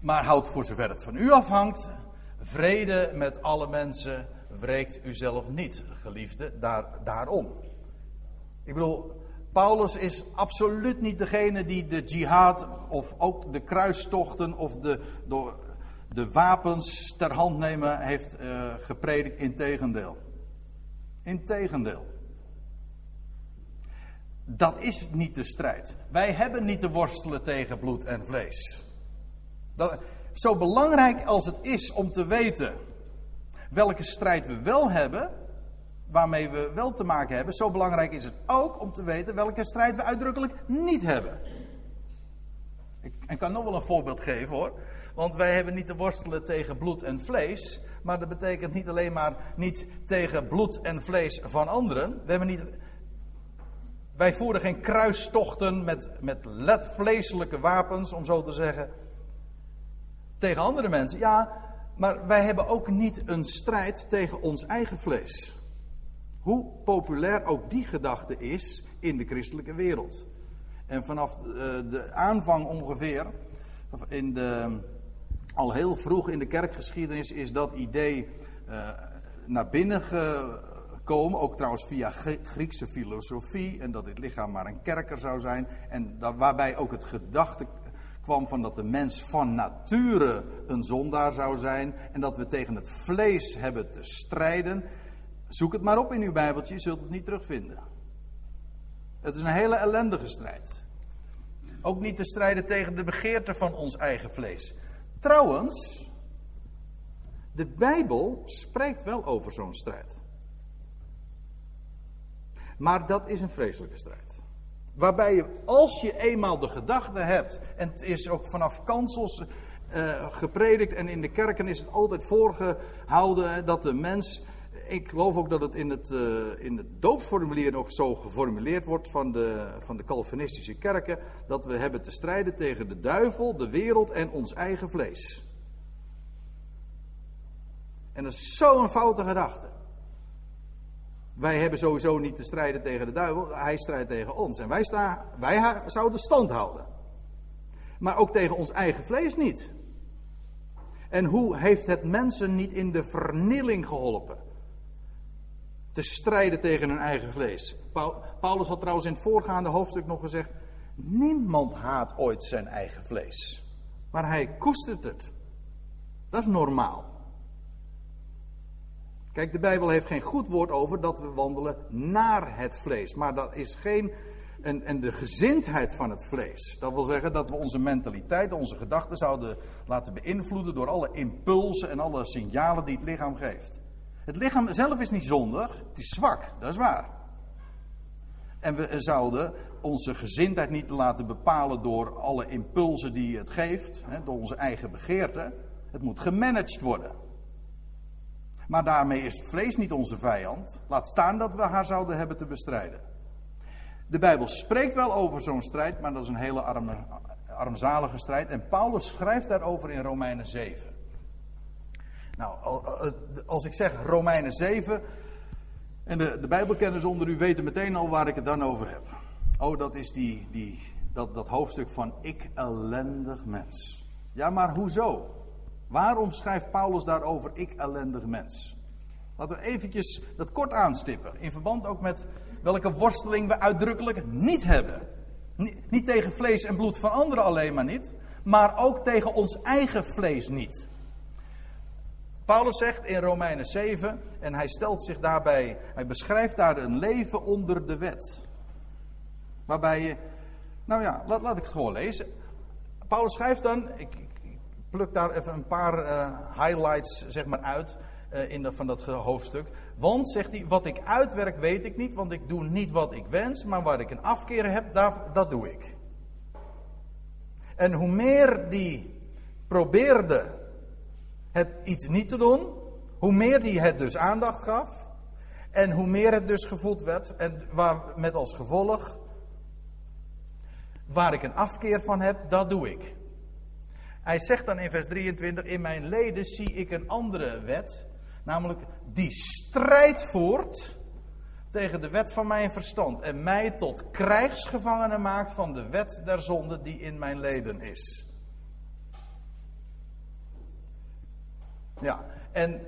Maar houd voor zover het van u afhangt, vrede met alle mensen, wreekt u zelf niet, geliefde, daar, daarom. Ik bedoel, Paulus is absoluut niet degene die de jihad of ook de kruistochten of de, de, de wapens ter hand nemen heeft uh, gepredikt. Integendeel. Integendeel. Dat is niet de strijd. Wij hebben niet te worstelen tegen bloed en vlees. Dat, zo belangrijk als het is om te weten welke strijd we wel hebben, waarmee we wel te maken hebben, zo belangrijk is het ook om te weten welke strijd we uitdrukkelijk niet hebben. Ik, ik kan nog wel een voorbeeld geven hoor. Want wij hebben niet te worstelen tegen bloed en vlees. Maar dat betekent niet alleen maar niet tegen bloed en vlees van anderen. We hebben niet wij voeren geen kruistochten met, met vleeselijke wapens, om zo te zeggen, tegen andere mensen. Ja, maar wij hebben ook niet een strijd tegen ons eigen vlees. Hoe populair ook die gedachte is in de christelijke wereld. En vanaf eh, de aanvang ongeveer, in de, al heel vroeg in de kerkgeschiedenis, is dat idee uh, naar binnen ge, komen, ook trouwens via Griekse filosofie, en dat dit lichaam maar een kerker zou zijn, en dat, waarbij ook het gedachte, kwam van dat de mens van nature een zondaar zou zijn en dat we tegen het vlees hebben te strijden. Zoek het maar op in uw Bijbeltje, je zult het niet terugvinden. Het is een hele ellendige strijd. Ook niet te strijden tegen de begeerte van ons eigen vlees. Trouwens, de Bijbel spreekt wel over zo'n strijd. Maar dat is een vreselijke strijd. Waarbij je, als je eenmaal de gedachte hebt, en het is ook vanaf kansels uh, gepredikt en in de kerken is het altijd voorgehouden dat de mens, ik geloof ook dat het in het, uh, in het doopformulier nog zo geformuleerd wordt van de, van de Calvinistische kerken, dat we hebben te strijden tegen de duivel, de wereld en ons eigen vlees. En dat is zo'n foute gedachte. Wij hebben sowieso niet te strijden tegen de duivel, hij strijdt tegen ons. En wij, sta, wij zouden stand houden. Maar ook tegen ons eigen vlees niet. En hoe heeft het mensen niet in de vernieling geholpen? Te strijden tegen hun eigen vlees. Paulus had trouwens in het voorgaande hoofdstuk nog gezegd: Niemand haat ooit zijn eigen vlees. Maar hij koestert het. Dat is normaal. Kijk, de Bijbel heeft geen goed woord over dat we wandelen naar het vlees. Maar dat is geen. En, en de gezindheid van het vlees. Dat wil zeggen dat we onze mentaliteit, onze gedachten zouden laten beïnvloeden door alle impulsen en alle signalen die het lichaam geeft. Het lichaam zelf is niet zondig, het is zwak, dat is waar. En we zouden onze gezindheid niet laten bepalen door alle impulsen die het geeft, door onze eigen begeerten. Het moet gemanaged worden. Maar daarmee is het vlees niet onze vijand. Laat staan dat we haar zouden hebben te bestrijden. De Bijbel spreekt wel over zo'n strijd, maar dat is een hele arme, armzalige strijd. En Paulus schrijft daarover in Romeinen 7. Nou, als ik zeg Romeinen 7, en de, de Bijbelkenners onder u weten meteen al waar ik het dan over heb. Oh, dat is die, die, dat, dat hoofdstuk van ik ellendig mens. Ja, maar hoezo? Waarom schrijft Paulus daarover ik ellendig mens? Laten we eventjes dat kort aanstippen. In verband ook met welke worsteling we uitdrukkelijk niet hebben. Niet tegen vlees en bloed van anderen alleen maar niet. Maar ook tegen ons eigen vlees niet. Paulus zegt in Romeinen 7, en hij stelt zich daarbij, hij beschrijft daar een leven onder de wet. Waarbij je, nou ja, laat, laat ik het gewoon lezen. Paulus schrijft dan, ik, pluk daar even een paar uh, highlights zeg maar, uit uh, in van dat hoofdstuk. Want, zegt hij, wat ik uitwerk weet ik niet, want ik doe niet wat ik wens, maar waar ik een afkeer heb, daar, dat doe ik. En hoe meer die probeerde het iets niet te doen, hoe meer die het dus aandacht gaf, en hoe meer het dus gevoeld werd, en waar, met als gevolg, waar ik een afkeer van heb, dat doe ik. Hij zegt dan in vers 23: In mijn leden zie ik een andere wet, namelijk die strijd voert tegen de wet van mijn verstand en mij tot krijgsgevangene maakt van de wet der zonde die in mijn leden is. Ja, en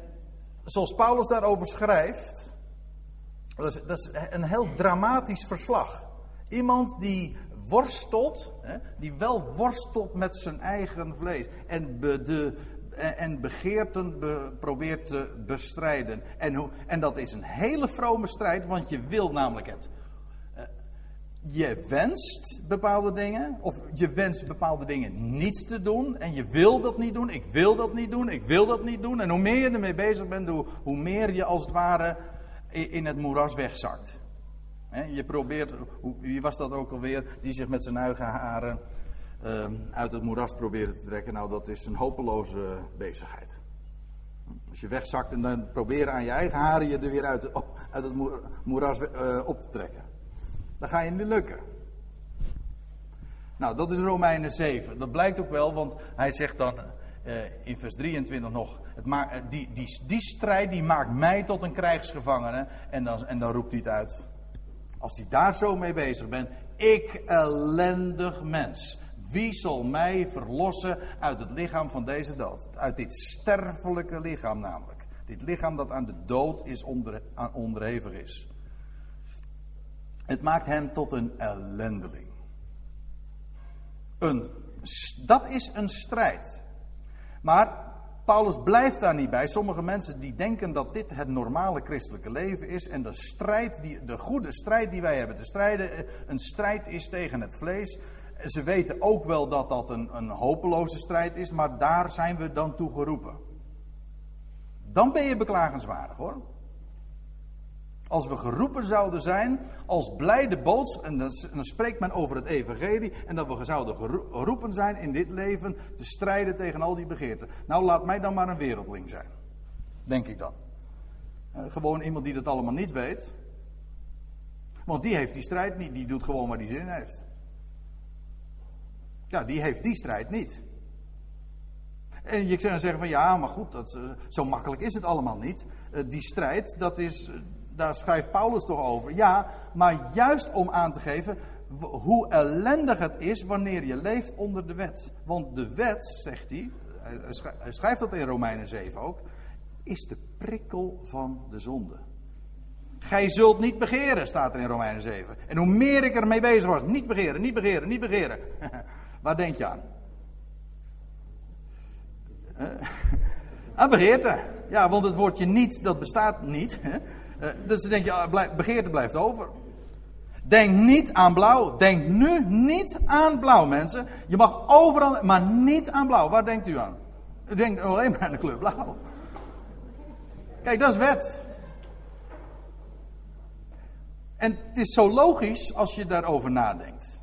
zoals Paulus daarover schrijft, dat is, dat is een heel dramatisch verslag. Iemand die worstelt, hè, die wel worstelt met zijn eigen vlees en, be, de, en begeerten be, probeert te bestrijden. En, en dat is een hele vrome strijd, want je wil namelijk het. Uh, je wenst bepaalde dingen, of je wenst bepaalde dingen niet te doen, en je wil dat niet doen, ik wil dat niet doen, ik wil dat niet doen. En hoe meer je ermee bezig bent, hoe meer je als het ware in het moeras wegzakt je probeert, wie was dat ook alweer, die zich met zijn eigen haren ehm, uit het moeras probeerde te trekken. Nou, dat is een hopeloze bezigheid. Als je wegzakt en dan proberen aan je eigen haren je er weer uit, uit het moeras uh, op te trekken. Dan ga je niet lukken. Nou, dat is Romeinen 7. Dat blijkt ook wel, want hij zegt dan uh, in vers 23 nog: het die, die, die strijd die maakt mij tot een krijgsgevangene. En dan, en dan roept hij het uit. Als hij daar zo mee bezig bent. Ik ellendig mens. Wie zal mij verlossen uit het lichaam van deze dood? Uit dit sterfelijke lichaam namelijk. Dit lichaam dat aan de dood is onder, onderhevig is. Het maakt hem tot een ellendeling. een, dat is een strijd. Maar Paulus blijft daar niet bij. Sommige mensen die denken dat dit het normale christelijke leven is. En de strijd, die, de goede strijd die wij hebben te strijden, eh, een strijd is tegen het vlees. Ze weten ook wel dat dat een, een hopeloze strijd is, maar daar zijn we dan toe geroepen. Dan ben je beklagenswaardig hoor. Als we geroepen zouden zijn als blijde boots, en dan, spreekt men over het evangelie, en dat we zouden geroepen zijn in dit leven te strijden tegen al die begeerten. Nou, laat mij dan maar een wereldling zijn. Denk ik dan. Eh, gewoon iemand die dat allemaal niet weet. Want die heeft die strijd niet, die doet gewoon waar die zin in heeft. Ja, die heeft die strijd niet. En je kan zeggen van ja, maar goed, dat, eh, zo makkelijk is het allemaal niet. Eh, die strijd, dat is, daar schrijft Paulus toch over. Ja, maar juist om aan te geven hoe ellendig het is wanneer je leeft onder de wet. Want de wet, zegt hij, hij schrijft dat in Romeinen 7 ook, is de prikkel van de zonde. Gij zult niet begeren, staat er in Romeinen 7. En hoe meer ik ermee bezig was, niet begeren, niet begeren, niet begeren. Waar denk je aan? Aan begeerte. Ja, want het woordje niet, dat bestaat niet. Eh, dus dan denk je, begeerte blijft over. Denk niet aan blauw. Denk nu niet aan blauw, mensen. Je mag overal, maar niet aan blauw. Waar denkt u aan? U denkt alleen maar aan de kleur blauw. Kijk, dat is wet. En het is zo logisch als je daarover nadenkt.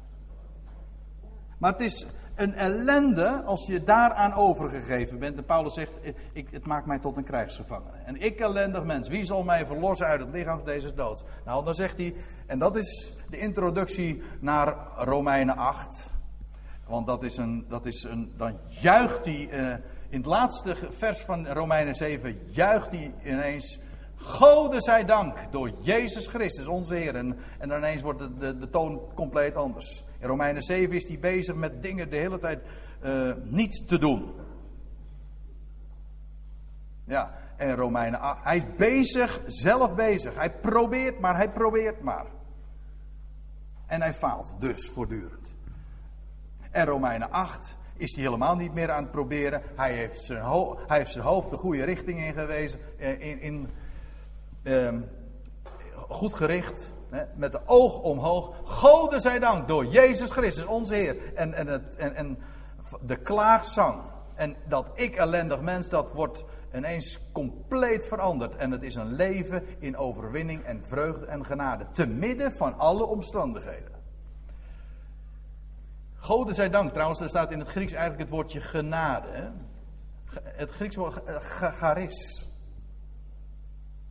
Maar het is een ellende als je daaraan overgegeven bent. En Paulus zegt, ik, het maakt mij tot een krijgsgevangene. En ik ellendig mens, wie zal mij verlossen uit het lichaam van deze dood? Nou, dan zegt hij, en dat is de introductie naar Romeinen 8. Want dat is een, dat is een dan juicht hij, uh, in het laatste vers van Romeinen 7, juicht hij ineens... Gode zij dank door Jezus Christus, onze Heer. En, en ineens wordt de, de, de toon compleet anders. In Romeinen 7 is hij bezig met dingen de hele tijd uh, niet te doen. Ja, en Romeinen 8, hij is bezig, zelf bezig. Hij probeert maar, hij probeert maar. En hij faalt dus voortdurend. En Romeinen 8 is hij helemaal niet meer aan het proberen. Hij heeft zijn, hij heeft zijn hoofd de goede richting ingewezen, eh, in, in, uh, goed gericht met de oog omhoog. Gode zij dank door Jezus Christus, onze Heer. En, en, het, en, en de klaagzang. En dat ik ellendig mens, dat wordt ineens compleet veranderd. En het is een leven in overwinning en vreugde en genade. Te midden van alle omstandigheden. Gode zij dank. Trouwens, er staat in het Grieks eigenlijk het woordje genade. Het Grieks woord charis.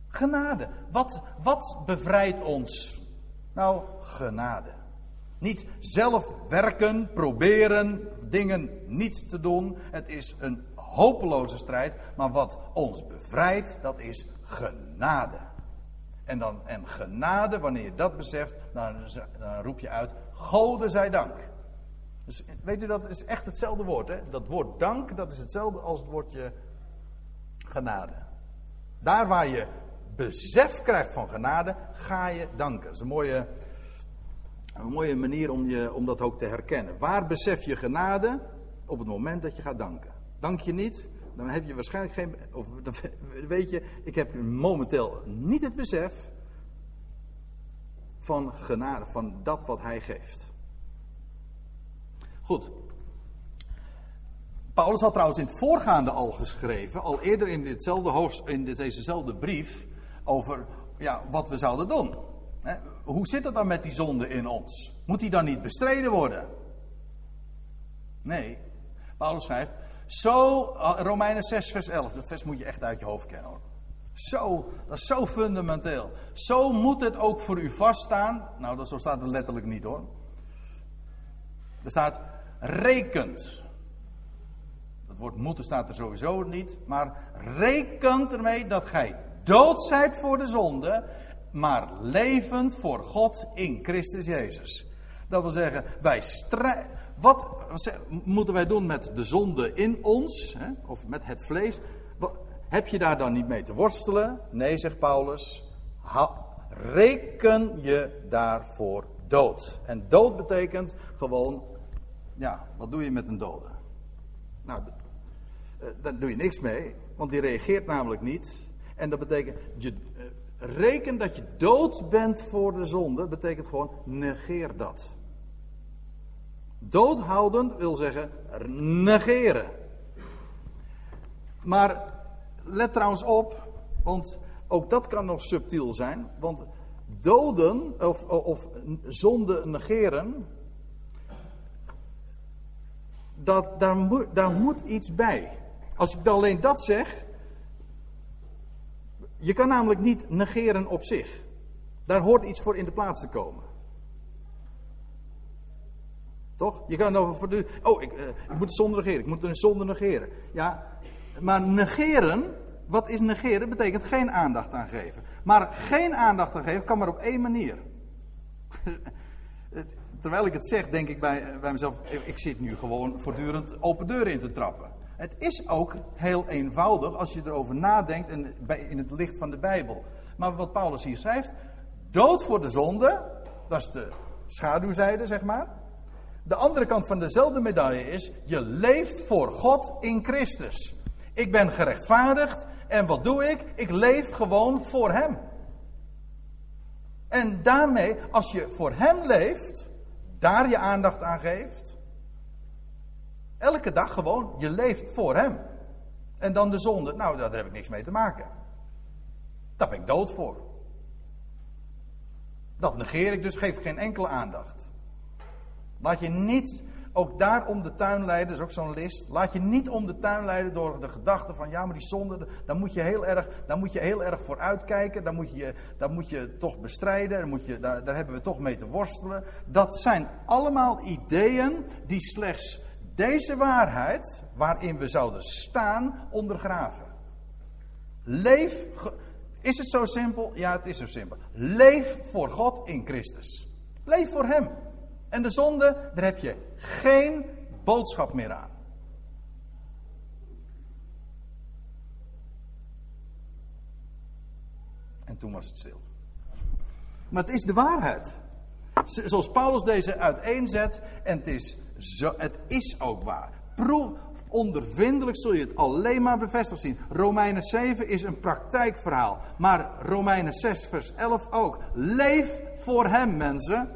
Genade. Wat, wat bevrijdt ons? Nou, genade. Niet zelf werken, proberen dingen niet te doen. Het is een hopeloze strijd. Maar wat ons bevrijdt, dat is genade. En, dan, en genade, wanneer je dat beseft, dan, dan roep je uit: Gode zij dank. Dus weet u, dat is echt hetzelfde woord. Hè? Dat woord dank, dat is hetzelfde als het woordje genade. Daar waar je besef krijgt van genade, ga je danken. Dat is een mooie, een mooie manier om, je, om dat ook te herkennen. Waar besef je genade? Op het moment dat je gaat danken. Dank je niet, dan heb je waarschijnlijk geen. Of weet je, ik heb momenteel niet het besef van genade, van dat wat hij geeft. Goed. Paulus had trouwens in het voorgaande al geschreven, al eerder in, ditzelfde hoofd, in dezezelfde brief, over ja, wat we zouden doen. Hoe zit het dan met die zonde in ons? Moet die dan niet bestreden worden? Nee. Paulus schrijft, zo, eh, Romeinen 6 vers 11, dat vers moet je echt uit je hoofd kennen hoor. Zo, dat is zo fundamenteel. Zo moet het ook voor u vaststaan. Nou, dat, zo staat het letterlijk niet hoor. Er staat rekent. Dat woord moeten staat er sowieso niet. Maar rekent ermee dat gij dood zijt voor de zonde, maar levend voor God in Christus Jezus. Dat wil zeggen, wij strijden. Wat moeten wij doen met de zonde in ons, hè, of met het vlees? Heb je daar dan niet mee te worstelen? Nee, zegt Paulus. reken je daarvoor dood. En dood betekent gewoon ja, wat doe je met een dode? Nou, uh, daar doe je niks mee, want die reageert namelijk niet. En dat betekent, je, uh, reken dat je dood bent voor de zonde, betekent gewoon negeer dat. Doodhouden wil zeggen negeren. Maar let trouwens op, want ook dat kan nog subtiel zijn. Want doden of, of zonde negeren, dat, daar, moet, daar moet iets bij. Als ik alleen dat zeg, je kan namelijk niet negeren op zich. Daar hoort iets voor in de plaats te komen. Toch? Je kan over voortdurend. Oh, ik, uh, ik moet de zonde negeren. Ik moet een zonde negeren. Ja, maar negeren, wat is negeren? Betekent geen aandacht aan geven. Maar geen aandacht aan geven kan maar op één manier. Terwijl ik het zeg, denk ik bij, bij mezelf: ik zit nu gewoon voortdurend open deuren in te trappen. Het is ook heel eenvoudig als je erover nadenkt en in het licht van de Bijbel. Maar wat Paulus hier schrijft: dood voor de zonde, dat is de schaduwzijde, zeg maar. De andere kant van dezelfde medaille is: je leeft voor God in Christus. Ik ben gerechtvaardigd en wat doe ik? Ik leef gewoon voor Hem. En daarmee, als je voor Hem leeft, daar je aandacht aan geeft, elke dag gewoon, je leeft voor Hem. En dan de zonde, nou daar heb ik niks mee te maken. Daar ben ik dood voor. Dat negeer ik dus, geef ik geen enkele aandacht. Laat je niet ook daar om de tuin leiden, dat is ook zo'n list. Laat je niet om de tuin leiden door de gedachte van ja, maar die zonde, daar moet je heel erg, daar moet je heel erg voor uitkijken. Daar moet je, daar moet je toch bestrijden, daar, moet je, daar, daar hebben we toch mee te worstelen. Dat zijn allemaal ideeën die slechts deze waarheid, waarin we zouden staan, ondergraven. Leef, is het zo simpel? Ja, het is zo simpel. Leef voor God in Christus. Leef voor Hem. En de zonde, daar heb je geen boodschap meer aan. En toen was het stil. Maar het is de waarheid. Zoals Paulus deze uiteenzet, en het is, het is ook waar. Proef, ondervindelijk zul je het alleen maar bevestigd zien. Romeinen 7 is een praktijkverhaal. Maar Romeinen 6, vers 11 ook. Leef voor hem, mensen.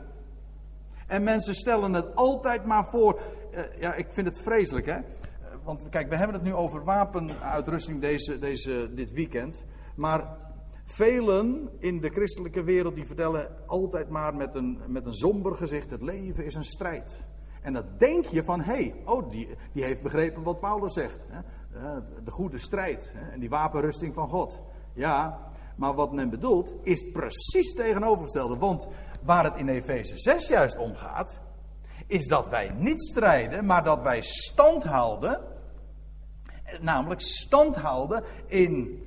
En mensen stellen het altijd maar voor. Uh, ja, ik vind het vreselijk, hè? Want kijk, we hebben het nu over wapenuitrusting deze, deze, dit weekend. Maar velen in de christelijke wereld die vertellen altijd maar met een, met een somber gezicht: het leven is een strijd. En dan denk je van, hé, hey, oh, die, die heeft begrepen wat Paulus zegt. Hè? De goede strijd hè? en die wapenrusting van God. Ja, maar wat men bedoelt is precies tegenovergestelde. Want waar het in Efeze 6 juist om gaat, is dat wij niet strijden, maar dat wij stand houden. Namelijk stand houden in,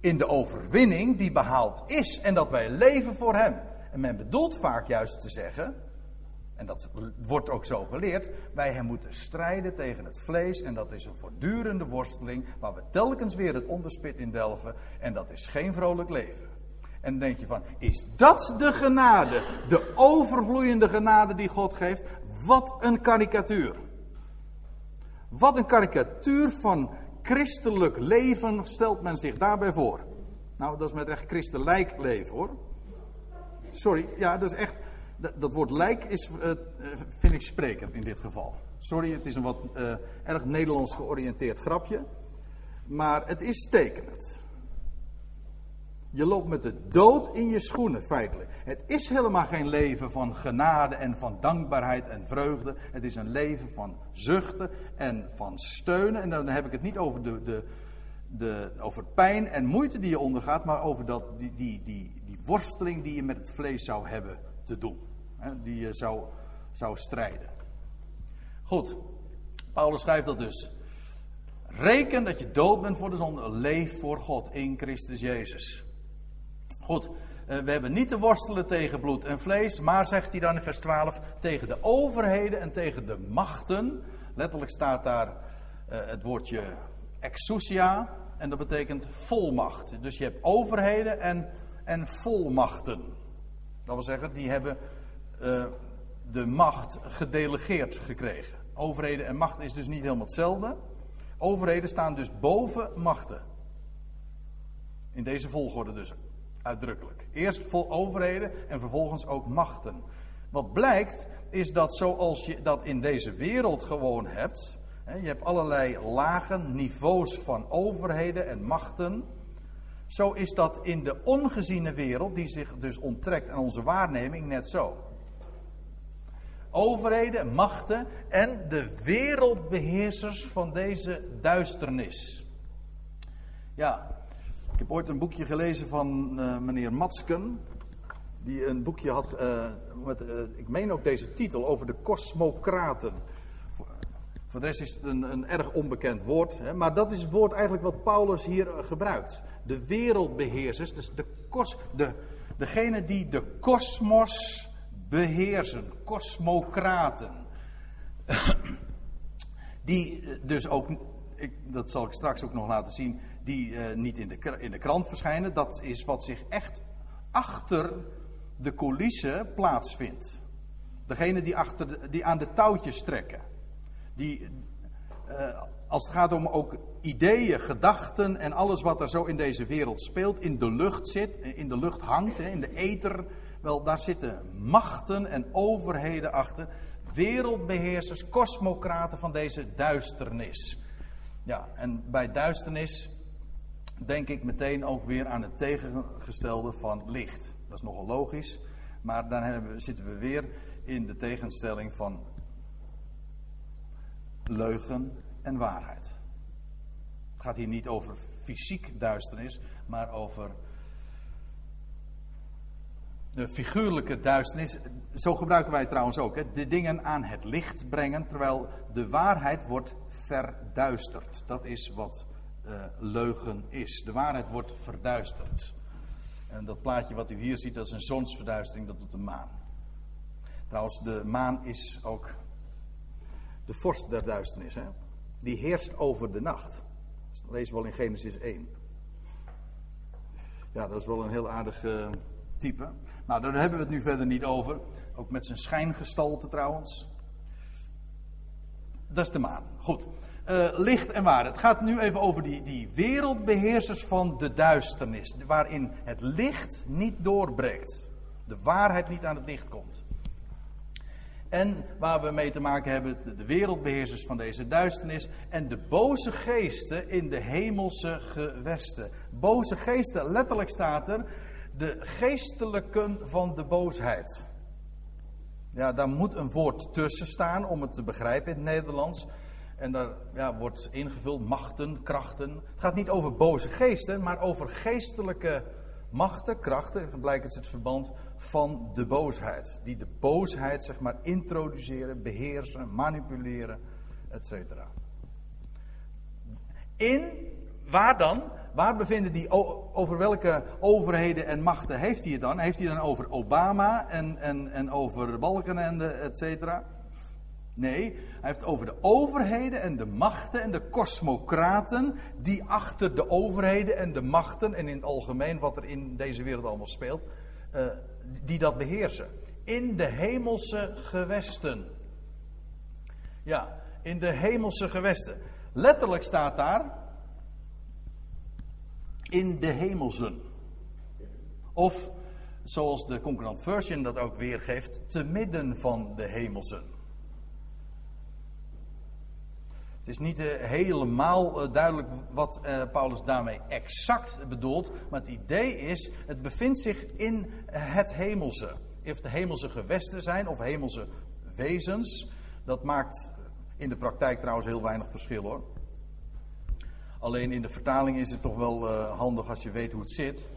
in de overwinning die behaald is. En dat wij leven voor Hem. En men bedoelt vaak juist te zeggen, en dat wordt ook zo geleerd, wij moeten strijden tegen het vlees. En dat is een voortdurende worsteling waar we telkens weer het onderspit in delven. En dat is geen vrolijk leven. En dan denk je van, is dat de genade, de overvloeiende genade die God geeft? Wat een karikatuur. Wat een karikatuur van christelijk leven stelt men zich daarbij voor. Nou, dat is met echt christelijk leven hoor. Sorry, ja, dat is echt. Dat, woord lijk is, uh, vind ik sprekend in dit geval. Sorry, het is een wat uh, erg Nederlands georiënteerd grapje. Maar het is tekenend. Je loopt met de dood in je schoenen, feitelijk. Het is helemaal geen leven van genade en van dankbaarheid en vreugde. Het is een leven van zuchten en van steunen. En dan heb ik het niet over, de, de, de, over pijn en moeite die je ondergaat, maar over dat, die, die, die, die worsteling die je met het vlees zou hebben te doen. Die je zou, zou strijden. Goed, Paulus schrijft dat dus. Reken dat je dood bent voor de zonde. Leef voor God in Christus Jezus. Goed, eh, we hebben niet te worstelen tegen bloed en vlees, maar zegt hij dan in vers 12, tegen de overheden en tegen de machten. Letterlijk staat daar uh, het woordje exousia en dat betekent volmacht. Dus je hebt overheden en, en volmachten. Dat wil zeggen, die hebben uh, de macht gedelegeerd gekregen. Overheden en machten is dus niet helemaal hetzelfde. Overheden staan dus boven machten. In deze volgorde dus uitdrukkelijk. Eerst vol overheden en vervolgens ook machten. Wat blijkt is dat zoals je dat in deze wereld gewoon hebt. Je hebt allerlei lagen, niveaus van overheden en machten. Zo is dat in de ongeziene wereld, die zich dus onttrekt aan onze waarneming, net zo. Overheden, machten en de wereldbeheersers van deze duisternis. Ja, ik heb ooit een boekje gelezen van uh, meneer Matsken. Die een boekje had, uh, met, uh, ik meen ook deze titel, over de kosmocraten. Voor de rest is het een, een erg onbekend woord. Hè, maar dat is het woord eigenlijk wat Paulus hier gebruikt. De wereldbeheersers, dus de kos, de, degene die de kosmos beheersen, kosmocraten. die dus ook, ik, dat zal ik straks ook nog laten zien, die uh, niet in de, in de krant verschijnen. Dat is wat zich echt achter de coulissen plaatsvindt. Degene die, achter die aan de touwtjes trekken. Die, uh, als het gaat om ook ideeën, gedachten en alles wat er zo in deze wereld speelt, in de lucht zit, in de lucht hangt, in de ether. Wel, daar zitten machten en overheden achter. Wereldbeheersers, kosmocraten van deze duisternis. Ja, en bij duisternis denk ik meteen ook weer aan het tegengestelde van licht. Dat is nogal logisch, maar dan hebben, zitten we weer in de tegenstelling van leugen en waarheid. Het gaat hier niet over fysiek duisternis, maar over de figuurlijke duisternis. Zo gebruiken wij trouwens ook. Hè? De dingen aan het licht brengen, terwijl de waarheid wordt verduisterd. Dat is wat uh, leugen is. De waarheid wordt verduisterd. En dat plaatje wat u hier ziet, dat is een zonsverduistering, dat doet de maan. Trouwens, de maan is ook de vorst der duisternis. Hè? Die heerst over de nacht. Dat lezen we wel in Genesis 1. Ja, dat is wel een heel aardig uh, type. Nou, daar hebben we het nu verder niet over. Ook met zijn schijngestalte trouwens. Dat is de maan. Goed. Uh, licht en waarheid. Het gaat nu even over die, die wereldbeheersers van de duisternis. Waarin het licht niet doorbreekt. De waarheid niet aan het licht komt. En waar we mee te maken hebben, de wereldbeheersers van deze duisternis. En de boze geesten in de hemelse gewesten. Boze geesten, letterlijk staat er. De geestelijken van de boosheid. Ja, daar moet een woord tussen staan om het te begrijpen in het Nederlands. En daar ja, wordt ingevuld machten, krachten. Het gaat niet over boze geesten, maar over geestelijke machten, krachten. Blijkt het verband van de boosheid. Die de boosheid, zeg maar, introduceren, beheersen, manipuleren, etc. In, waar dan? Waar bevinden die, over welke overheden en machten heeft hij het dan? Heeft hij dan over Obama en, en, en over Balkenende, et cetera? Nee, hij heeft over de overheden en de machten en de kosmocraten die achter de overheden en de machten en in het algemeen wat er in deze wereld allemaal speelt, uh, die dat beheersen. In de hemelse gewesten. Ja, in de hemelse gewesten. Letterlijk staat daar in de hemelsen. Of zoals de concurrent version dat ook weergeeft, te midden van de hemelsen. Het is niet uh, helemaal uh, duidelijk wat uh, Paulus daarmee exact bedoelt. Maar het idee is, het bevindt zich in het hemelse. Of de hemelse gewesten zijn of hemelse wezens. Dat maakt in de praktijk trouwens heel weinig verschil hoor. Alleen in de vertaling is het toch wel handig als je weet hoe het zit.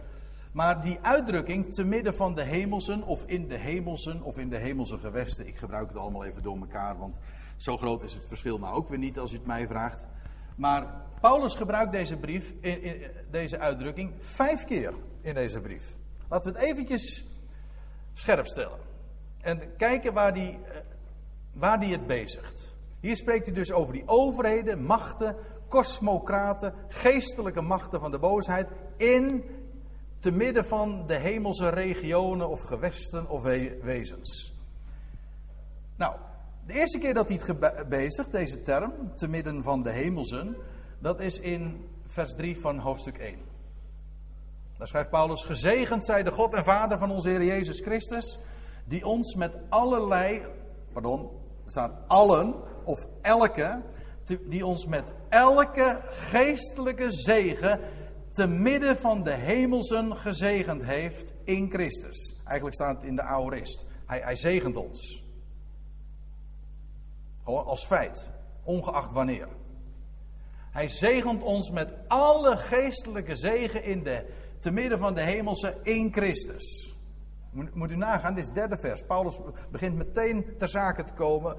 Maar die uitdrukking te midden van de hemelsen of in de hemelsen of in de hemelse gewesten. Ik gebruik het allemaal even door elkaar, want zo groot is het verschil nou ook weer niet als u het mij vraagt. Maar Paulus gebruikt deze brief, in, in, deze uitdrukking, vijf keer in deze brief. Laten we het eventjes scherp stellen. En kijken waar die, eh, waar die het bezigt. Hier spreekt hij dus over die overheden, machten, kosmocraten, geestelijke machten van de boosheid in te midden van de hemelse regionen of gewesten of wezens. Nou, De eerste keer dat hij het bezigt, deze term, te midden van de hemelsen, dat is in vers 3 van hoofdstuk 1. Daar schrijft Paulus: Gezegend zij de God en Vader van onze Heer Jezus Christus, die ons met allerlei, pardon, er staat allen of elke, die ons met elke geestelijke zegen te midden van de hemelsen gezegend heeft in Christus. Eigenlijk staat het in de aorist. Hij, hij zegent ons. Als feit, ongeacht wanneer. Hij zegent ons met alle geestelijke zegen in de, te midden van de hemelse in Christus. Moet, moet u nagaan, dit is het derde vers. Paulus begint meteen ter zake te komen.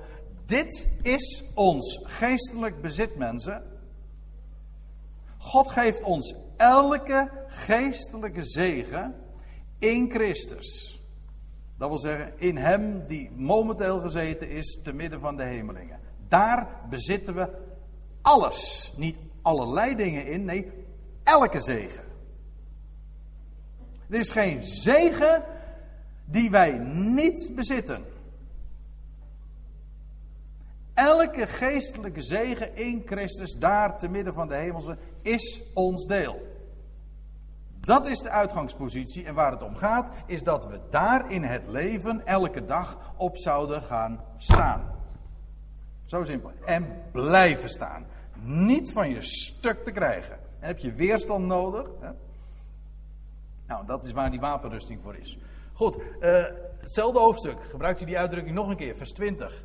Dit is ons geestelijk bezit, mensen. God geeft ons elke geestelijke zegen in Christus. Dat wil zeggen, in Hem die momenteel gezeten is te midden van de hemelingen. Daar bezitten we alles. Niet allerlei dingen in, nee, elke zegen. Er is geen zegen die wij niet bezitten. Elke geestelijke zegen in Christus, daar te midden van de hemelse, is ons deel. Dat is de uitgangspositie. En waar het om gaat, is dat we daar in het leven elke dag op zouden gaan staan. Zo simpel. En blijven staan. Niet van je stuk te krijgen. En heb je weerstand nodig. Hè? Nou, dat is waar die wapenrusting voor is. Goed, uh, hetzelfde hoofdstuk. Gebruikt u die uitdrukking nog een keer, vers 20.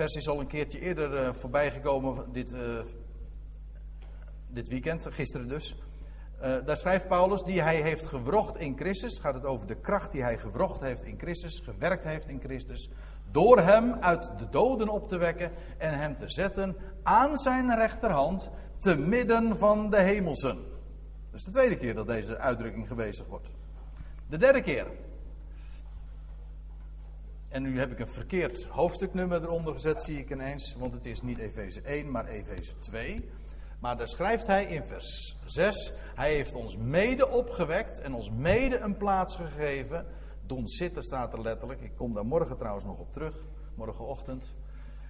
Vers is al een keertje eerder uh, voorbij gekomen dit, uh, dit weekend, gisteren dus. Uh, daar schrijft Paulus, die hij heeft gewrocht in Christus. Gaat het over de kracht die hij gewrocht heeft in Christus, gewerkt heeft in Christus. Door hem uit de doden op te wekken en hem te zetten aan zijn rechterhand te midden van de hemelsen. Dat is de tweede keer dat deze uitdrukking gewezen wordt. De derde keer. En nu heb ik een verkeerd hoofdstuknummer eronder gezet, zie ik ineens. Want het is niet Efeze 1, maar Efeze 2. Maar daar schrijft hij in vers 6: Hij heeft ons mede opgewekt en ons mede een plaats gegeven. Doen zitten staat er letterlijk. Ik kom daar morgen trouwens nog op terug, morgenochtend.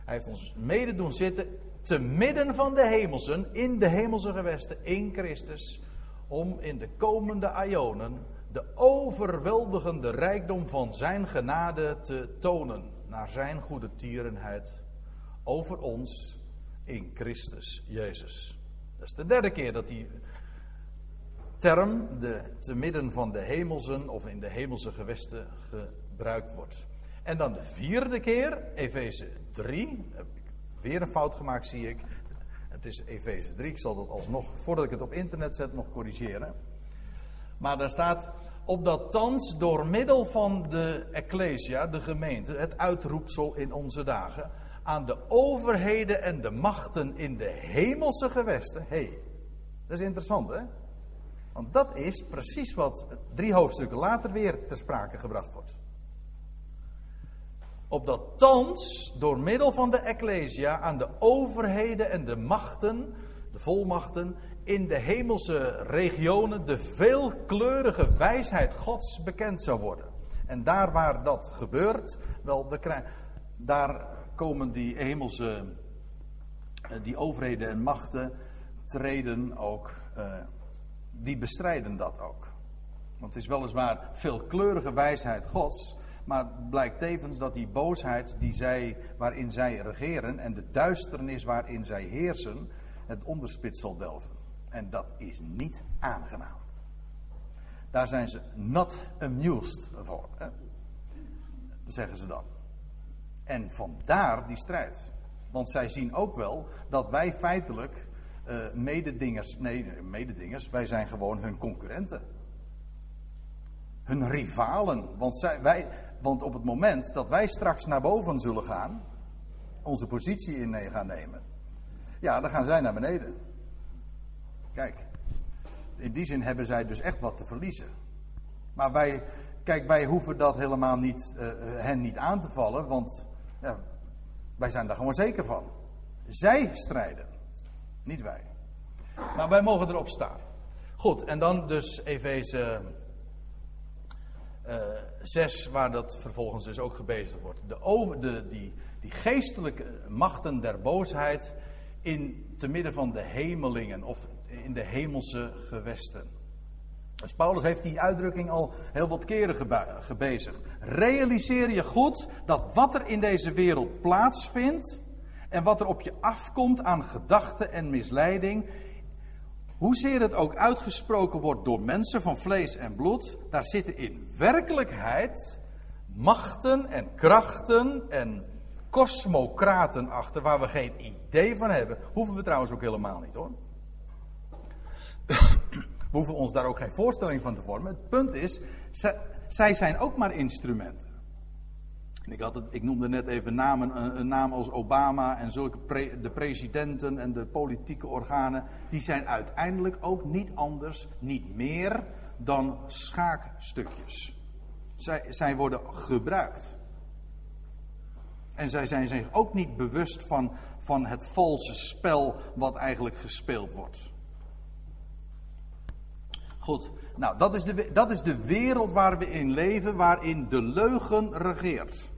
Hij heeft ons mede doen zitten te midden van de hemelsen, in de hemelse gewesten, in Christus. Om in de komende aionen de overweldigende rijkdom van zijn genade te tonen. Naar zijn goede tierenheid over ons in Christus Jezus. Dat is de derde keer dat die term de, te midden van de hemelsen of in de hemelse gewesten gebruikt wordt. En dan de vierde keer, Efeze 3. Heb ik weer een fout gemaakt, zie ik. Het is Efeze 3. Ik zal dat alsnog, voordat ik het op internet zet, nog corrigeren. Maar daar staat. Opdat thans door middel van de Ecclesia, de gemeente, het uitroepsel in onze dagen, aan de overheden en de machten in de hemelse gewesten. Hé, hey, dat is interessant hè? Want dat is precies wat drie hoofdstukken later weer ter sprake gebracht wordt. Opdat thans door middel van de Ecclesia aan de overheden en de machten, de volmachten, in de hemelse regionen de veelkleurige wijsheid Gods bekend zou worden. En daar waar dat gebeurt, wel, daar komen die hemelse, eh, die overheden en machten, treden ook, uh, die bestrijden dat ook. Want het is weliswaar veelkleurige wijsheid Gods, maar het blijkt tevens dat die boosheid die zij, waarin zij regeren en de duisternis waarin zij heersen, het onderspit zal delven. En dat is niet aangenaam. Daar zijn ze not amused voor. Hè? zeggen ze dan. En vandaar die strijd. Want zij zien ook wel dat wij feitelijk uh, mededingers, nee, mededingers, wij zijn gewoon hun concurrenten. Hun rivalen. Want, zij, wij, want op het moment dat wij straks naar boven zullen gaan, onze positie in gaan nemen, ja, dan gaan zij naar beneden. Kijk, in die zin hebben zij dus echt wat te verliezen. Maar wij, kijk, wij hoeven dat helemaal niet, uh, hen niet aan te vallen, want ja, wij zijn daar gewoon zeker van. Zij strijden, niet wij. Maar wij mogen erop staan. Goed, en dan dus Efeze, uh, 6, waar dat vervolgens dus ook gebezigd wordt. De, over, de, die, die geestelijke machten der boosheid in te midden van de hemelingen of in de hemelse gewesten. Dus Paulus heeft die uitdrukking al heel wat keren gebezigd. Realiseer je goed dat wat er in deze wereld plaatsvindt en wat er op je afkomt aan gedachten en misleiding, hoezeer het ook uitgesproken wordt door mensen van vlees en bloed, daar zitten in werkelijkheid machten en krachten en kosmokraten achter waar we geen idee van hebben. Hoeven we trouwens ook helemaal niet hoor. We hoeven ons daar ook geen voorstelling van te vormen. Het punt is, zij zijn ook maar instrumenten. En ik, had het, ik noemde net even namen, een, naam als Obama en zulke de presidenten en de politieke organen. Die zijn uiteindelijk ook niet anders, niet meer dan schaakstukjes. Zij, zij worden gebruikt. En zij zijn zich ook niet bewust van, van het valse spel wat eigenlijk gespeeld wordt. Goed, nou dat is, de, dat is de wereld waar we in leven, waarin de leugen regeert.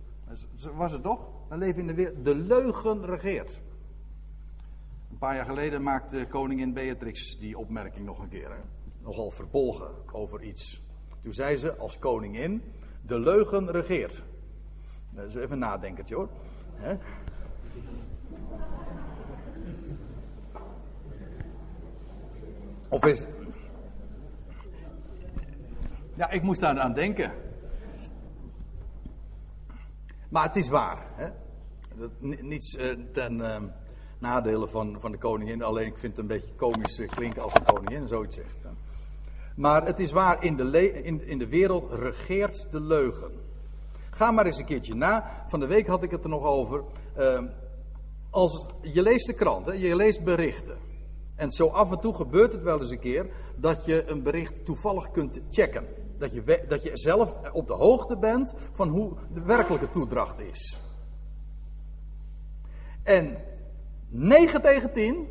Was het toch? We leven in de wereld, de leugen regeert. Een paar jaar geleden maakte koningin Beatrix die opmerking nog een keer. Hè? Nogal verbolgen over iets. Toen zei ze als koningin, de leugen regeert. Dat is even een nadenkertje hoor. Of is, ja, ik moest daar aan denken. Maar het is waar. Hè? Dat, niets uh, ten uh, nadele van, van de koningin. Alleen ik vind het een beetje komisch uh, klinken als een koningin zoiets zegt. Hè? Maar het is waar, in de, in de wereld regeert de leugen. Ga maar eens een keertje na. Van de week had ik het er nog over. Ehm, als, je leest de krant, hè, je leest berichten. En zo af en toe gebeurt het wel eens een keer dat je een bericht toevallig kunt checken. Dat je, dat je zelf op de hoogte bent van hoe de werkelijke toedracht is. En 9 tegen 10,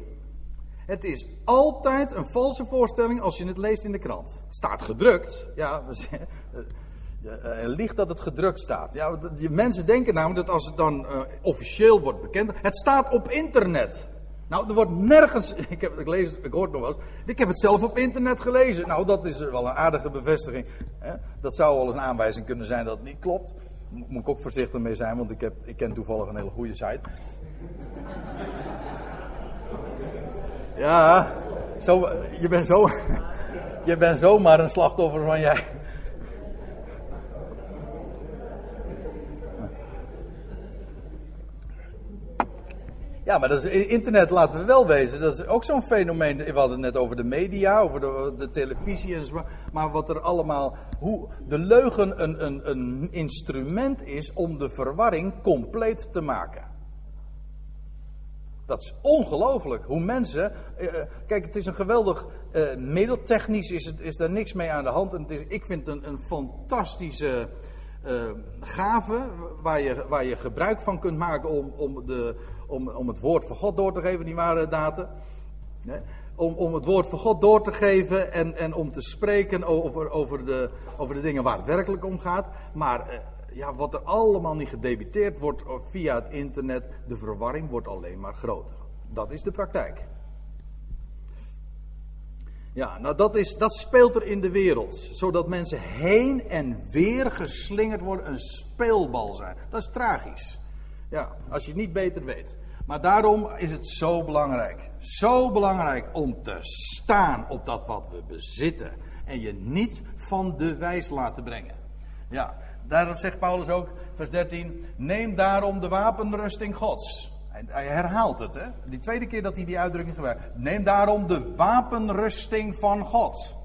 het is altijd een valse voorstelling als je het leest in de krant. Het staat gedrukt, ja, uh, liegt dat het gedrukt staat. Ja, die mensen denken namelijk dat als het dan uh, officieel wordt bekend, het staat op internet. Nou, er wordt nergens. Ik, heb, ik, lees, ik hoor het nog wel eens. Ik heb het zelf op internet gelezen. Nou, dat is wel een aardige bevestiging. Hè? Dat zou wel eens een aanwijzing kunnen zijn dat het niet klopt. Moet ik ook voorzichtig mee zijn, want ik, heb, ik ken toevallig een hele goede site. Ja, zo, je bent zo. Je bent zomaar een slachtoffer van jij. Ja, maar dat is, internet, laten we wel wezen, dat is ook zo'n fenomeen. We hadden het net over de media, over de, de televisie en zo. Maar wat er allemaal. Hoe de leugen een, een, een instrument is om de verwarring compleet te maken. Dat is ongelooflijk. Hoe mensen. Eh, eh kijk, het is een geweldig eh, middel. Technisch is, het, is daar niks mee aan de hand. En het is, ik vind het een, een fantastische gave. Waar je, waar je gebruik van kunt maken om, om de, om, om het woord van God door te geven, die ware data. Om, om het woord van God door te geven en, en om te spreken over, over, de, over de dingen waar het werkelijk om gaat. Maar eh, ja, wat er allemaal niet gedebiteerd wordt via het internet, de verwarring wordt alleen maar groter. Dat is de praktijk. Ja, nou dat, is, dat speelt er in de wereld. Zodat mensen heen en weer geslingerd worden, een speelbal zijn. Dat is tragisch. Ja, als je het niet beter weet. Maar daarom is het zo belangrijk. Zo belangrijk om te staan op dat wat we bezitten. En je niet van de wijs laten brengen. Ja, daarom zegt Paulus ook, vers 13: Neem daarom de wapenrusting Gods. Hij herhaalt het, hè? Die tweede keer dat hij die uitdrukking gebruikt. Neem daarom de wapenrusting van God.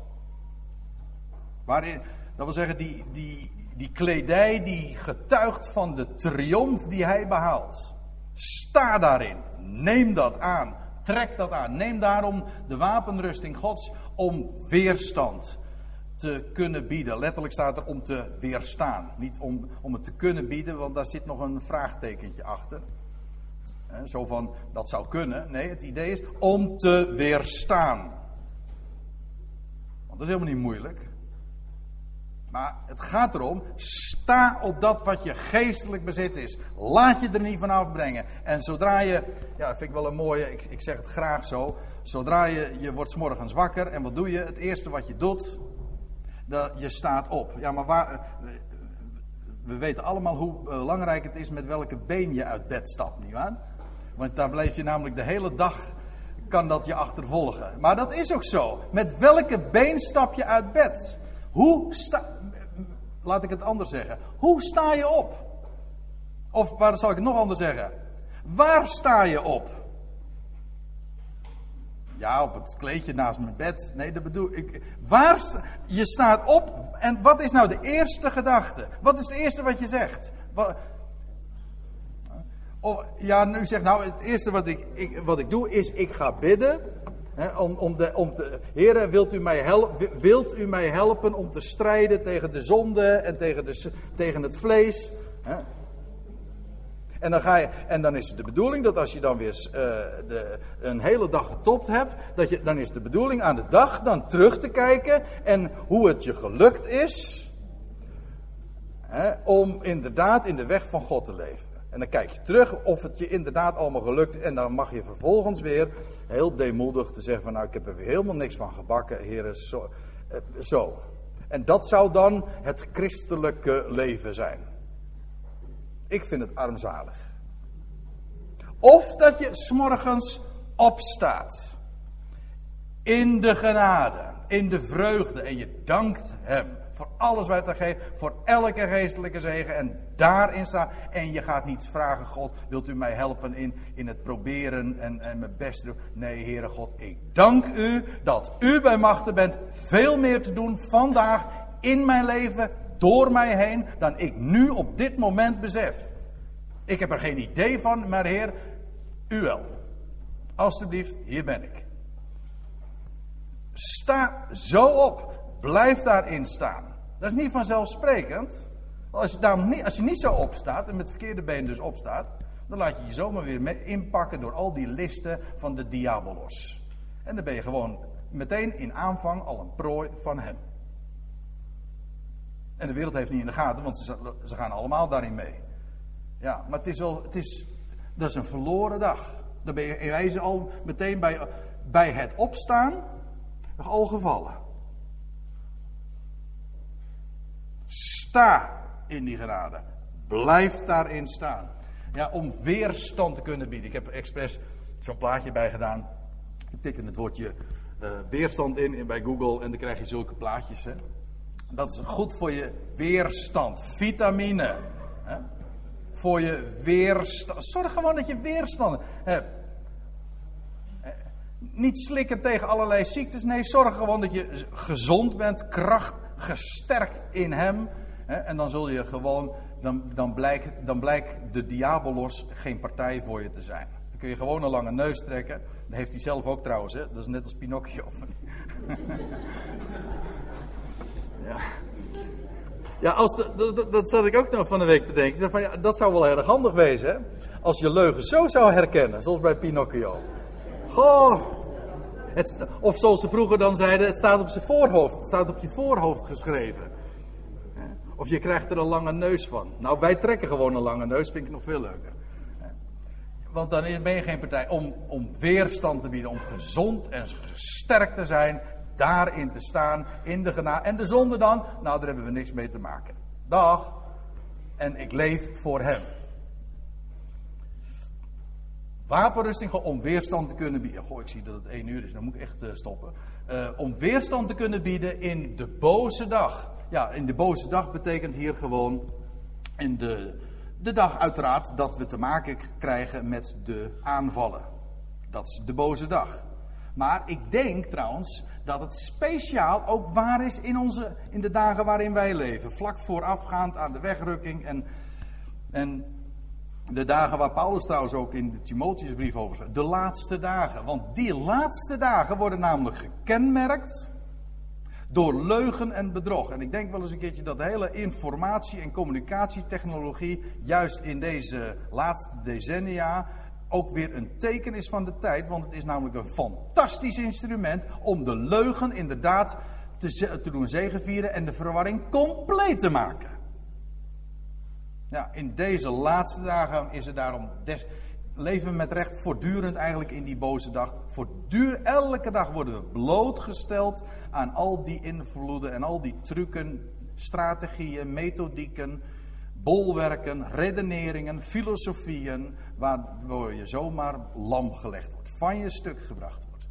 Waarin, dat wil zeggen, die, die, die kledij die getuigt van de triomf die hij behaalt. Sta daarin. Neem dat aan. Trek dat aan. Neem daarom de wapenrusting Gods om weerstand te kunnen bieden. Letterlijk staat er om te weerstaan. Niet om, om het te kunnen bieden, want daar zit nog een vraagtekentje achter. Zo van, dat zou kunnen. Nee, het idee is om te weerstaan. Want dat is helemaal niet moeilijk. Maar het gaat erom, sta op dat wat je geestelijk bezit is. Laat je er niet van afbrengen. En zodra je, ja, vind ik wel een mooie, ik, ik zeg het graag zo. Zodra je, je wordt morgens wakker en wat doe je? Het eerste wat je doet, dat, je staat op. Ja, maar waar, we weten allemaal hoe belangrijk het is met welke been je uit bed stapt, nietwaar? Want daar blijf je namelijk de hele dag, kan dat je achtervolgen. Maar dat is ook zo. Met welke been stap je uit bed? Hoe sta, laat ik het anders zeggen. Hoe sta je op? Of waar zal ik het nog anders zeggen? Waar sta je op? Ja, op het kleedje naast mijn bed. Nee, dat bedoel ik. Waar je staat op en wat is nou de eerste gedachte? Wat is het eerste wat je zegt? Of, ja, nu zegt nou, het eerste wat ik, ik, wat ik doe is, ik ga bidden. Hè, om, om, de, om te, heren, wilt u, mij helpen, wilt u mij helpen om te strijden tegen de zonde en tegen, de, tegen het vlees? En dan, ga je, en dan is het de bedoeling dat als je dan weer uh, de, een hele dag getopt hebt, dat je, dan is de bedoeling aan de dag dan terug te kijken en hoe het je gelukt is om inderdaad in de weg van God te leven. En dan kijk je terug of het je inderdaad allemaal gelukt en dan mag je vervolgens weer heel deemoedig te zeggen van nou ik heb er helemaal niks van gebakken, heren, zo. Eh, zo. En dat zou dan het christelijke leven zijn. Ik vind het armzalig. Of dat je s'morgens opstaat. In de genade, in de vreugde. En je dankt Hem voor alles wat hij geeft. Voor elke geestelijke zegen. En daarin staat. En je gaat niet vragen, God, wilt u mij helpen in, in het proberen en, en mijn best doen. Nee, Heere God, ik dank u dat u bij machten bent veel meer te doen vandaag in mijn leven door mij heen dan ik nu op dit moment besef. Ik heb er geen idee van, maar Heer, u wel. Alsjeblieft, hier ben ik. Sta zo op. Blijf daarin staan. Dat is niet vanzelfsprekend. Als je, daar niet, als je niet zo opstaat en met verkeerde been dus opstaat, dan laat je je zomaar weer inpakken door al die listen van de diabolos. En dan ben je gewoon meteen in aanvang al een prooi van hem. En de wereld heeft niet in de gaten, want ze, ze gaan allemaal daarin mee. Ja, maar het is wel, het is, dat is een verloren dag. Dan ben je in wijze al meteen bij, bij het opstaan al gevallen. Sta in die genade. Blijf daarin staan. Ja, om weerstand te kunnen bieden. Ik heb expres zo'n plaatje bij gedaan. Ik tik het woordje uh, weerstand in, in bij Google en dan krijg je zulke plaatjes. Hè. Dat is goed voor je weerstand. Vitamine. Hè. Voor je weerstand. Zorg gewoon dat je weerstand hebt. Niet slikken tegen allerlei ziektes. Nee, zorg gewoon dat je gezond bent, kracht, gesterkt in Hem. En dan zul je gewoon, dan, dan, blijkt, dan blijkt de diabolos geen partij voor je te zijn. Dan kun je gewoon een lange neus trekken. Dat heeft hij zelf ook trouwens, hè? dat is net als Pinocchio. ja. Ja, als dat, zat ik ook nog van de week te denken. Van, ja, dat zou wel erg handig wezen, hè? Als je leugen zo zou herkennen, zoals bij Pinocchio. Goh. Het, of zoals ze vroeger dan zeiden, het staat op zijn voorhoofd. Het staat op je voorhoofd geschreven. Of je krijgt er een lange neus van. Nou, wij trekken gewoon een lange neus, vind ik nog veel leuker. Want dan ben je geen partij om, om weerstand te bieden, om gezond en sterk te zijn, daarin te staan, in de genade. En de zonde dan, nou daar hebben we niks mee te maken. Dag. En ik leef voor hem. Wapenrusting om weerstand te kunnen bieden. Goh, ik zie dat het één uur is, dan moet ik echt uh, stoppen. Uh, om weerstand te kunnen bieden in de boze dag. Ja, in de boze dag betekent hier gewoon in de, de dag uiteraard dat we te maken krijgen met de aanvallen. Dat is de boze dag. Maar ik denk trouwens dat het speciaal ook waar is in, onze, in de dagen waarin wij leven. Vlak voorafgaand aan de wegrukking en, en de dagen waar Paulus trouwens ook in de Timotheusbrief over schrijft. De laatste dagen. Want die laatste dagen worden namelijk gekenmerkt door leugen en bedrog. En ik denk wel eens een keertje dat de hele informatie- en communicatietechnologie juist in deze laatste decennia ook weer een teken is van de tijd. Want het is namelijk een fantastisch instrument om de leugen inderdaad te, te doen zegevieren en de verwarring compleet te maken. Ja, in deze laatste dagen is het daarom des, leven we met recht voortdurend eigenlijk in die boze dag. Voortdurend, elke dag worden we blootgesteld aan al die invloeden en al die trucken, strategieën, methodieken, bolwerken, redeneringen, filosofieën, waardoor je zomaar lam gelegd wordt, van je stuk gebracht wordt.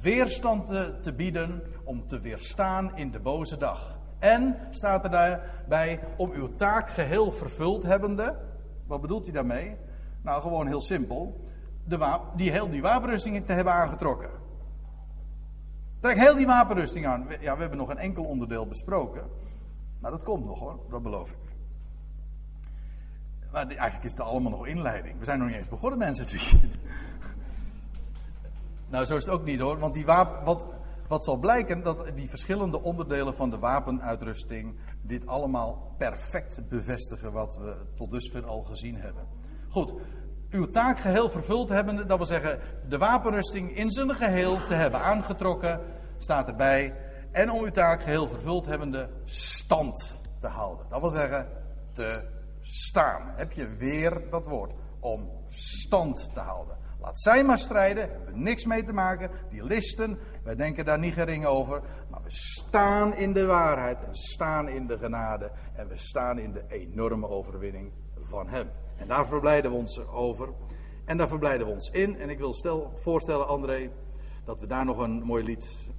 Weerstand te bieden om te weerstaan in de boze dag. En staat er daarbij om uw taak geheel vervuld hebbende. Wat bedoelt hij daarmee? Nou, gewoon heel simpel. De die heel die wapenrusting te hebben aangetrokken. Trek heel die wapenrusting aan. Ja, we hebben nog een enkel onderdeel besproken. Maar dat komt nog hoor, dat beloof ik. Maar eigenlijk is het allemaal nog inleiding. We zijn nog niet eens begonnen, mensen. nou, zo is het ook niet hoor. Want die wapen, wat, wat zal blijken, dat die verschillende onderdelen van de wapenuitrusting dit allemaal perfect bevestigen wat we tot dusver al gezien hebben. Goed, uw taak geheel vervuld hebbende, dat wil zeggen de wapenrusting in zijn geheel te hebben aangetrokken, staat erbij. En om uw taak geheel vervuld hebbende stand te houden. Dat wil zeggen te staan. Heb je weer dat woord. Om stand te houden. Laat zij maar strijden, hebben we niks mee te maken. Die listen, wij denken daar niet gering over. Maar we staan in de waarheid en staan in de genade. En we staan in de enorme overwinning van Hem. En daar verblijden we ons over. En daar verblijden we ons in. En ik wil stel, voorstellen, André, dat we daar nog een mooi lied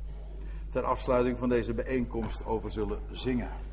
ter afsluiting van deze bijeenkomst over zullen zingen.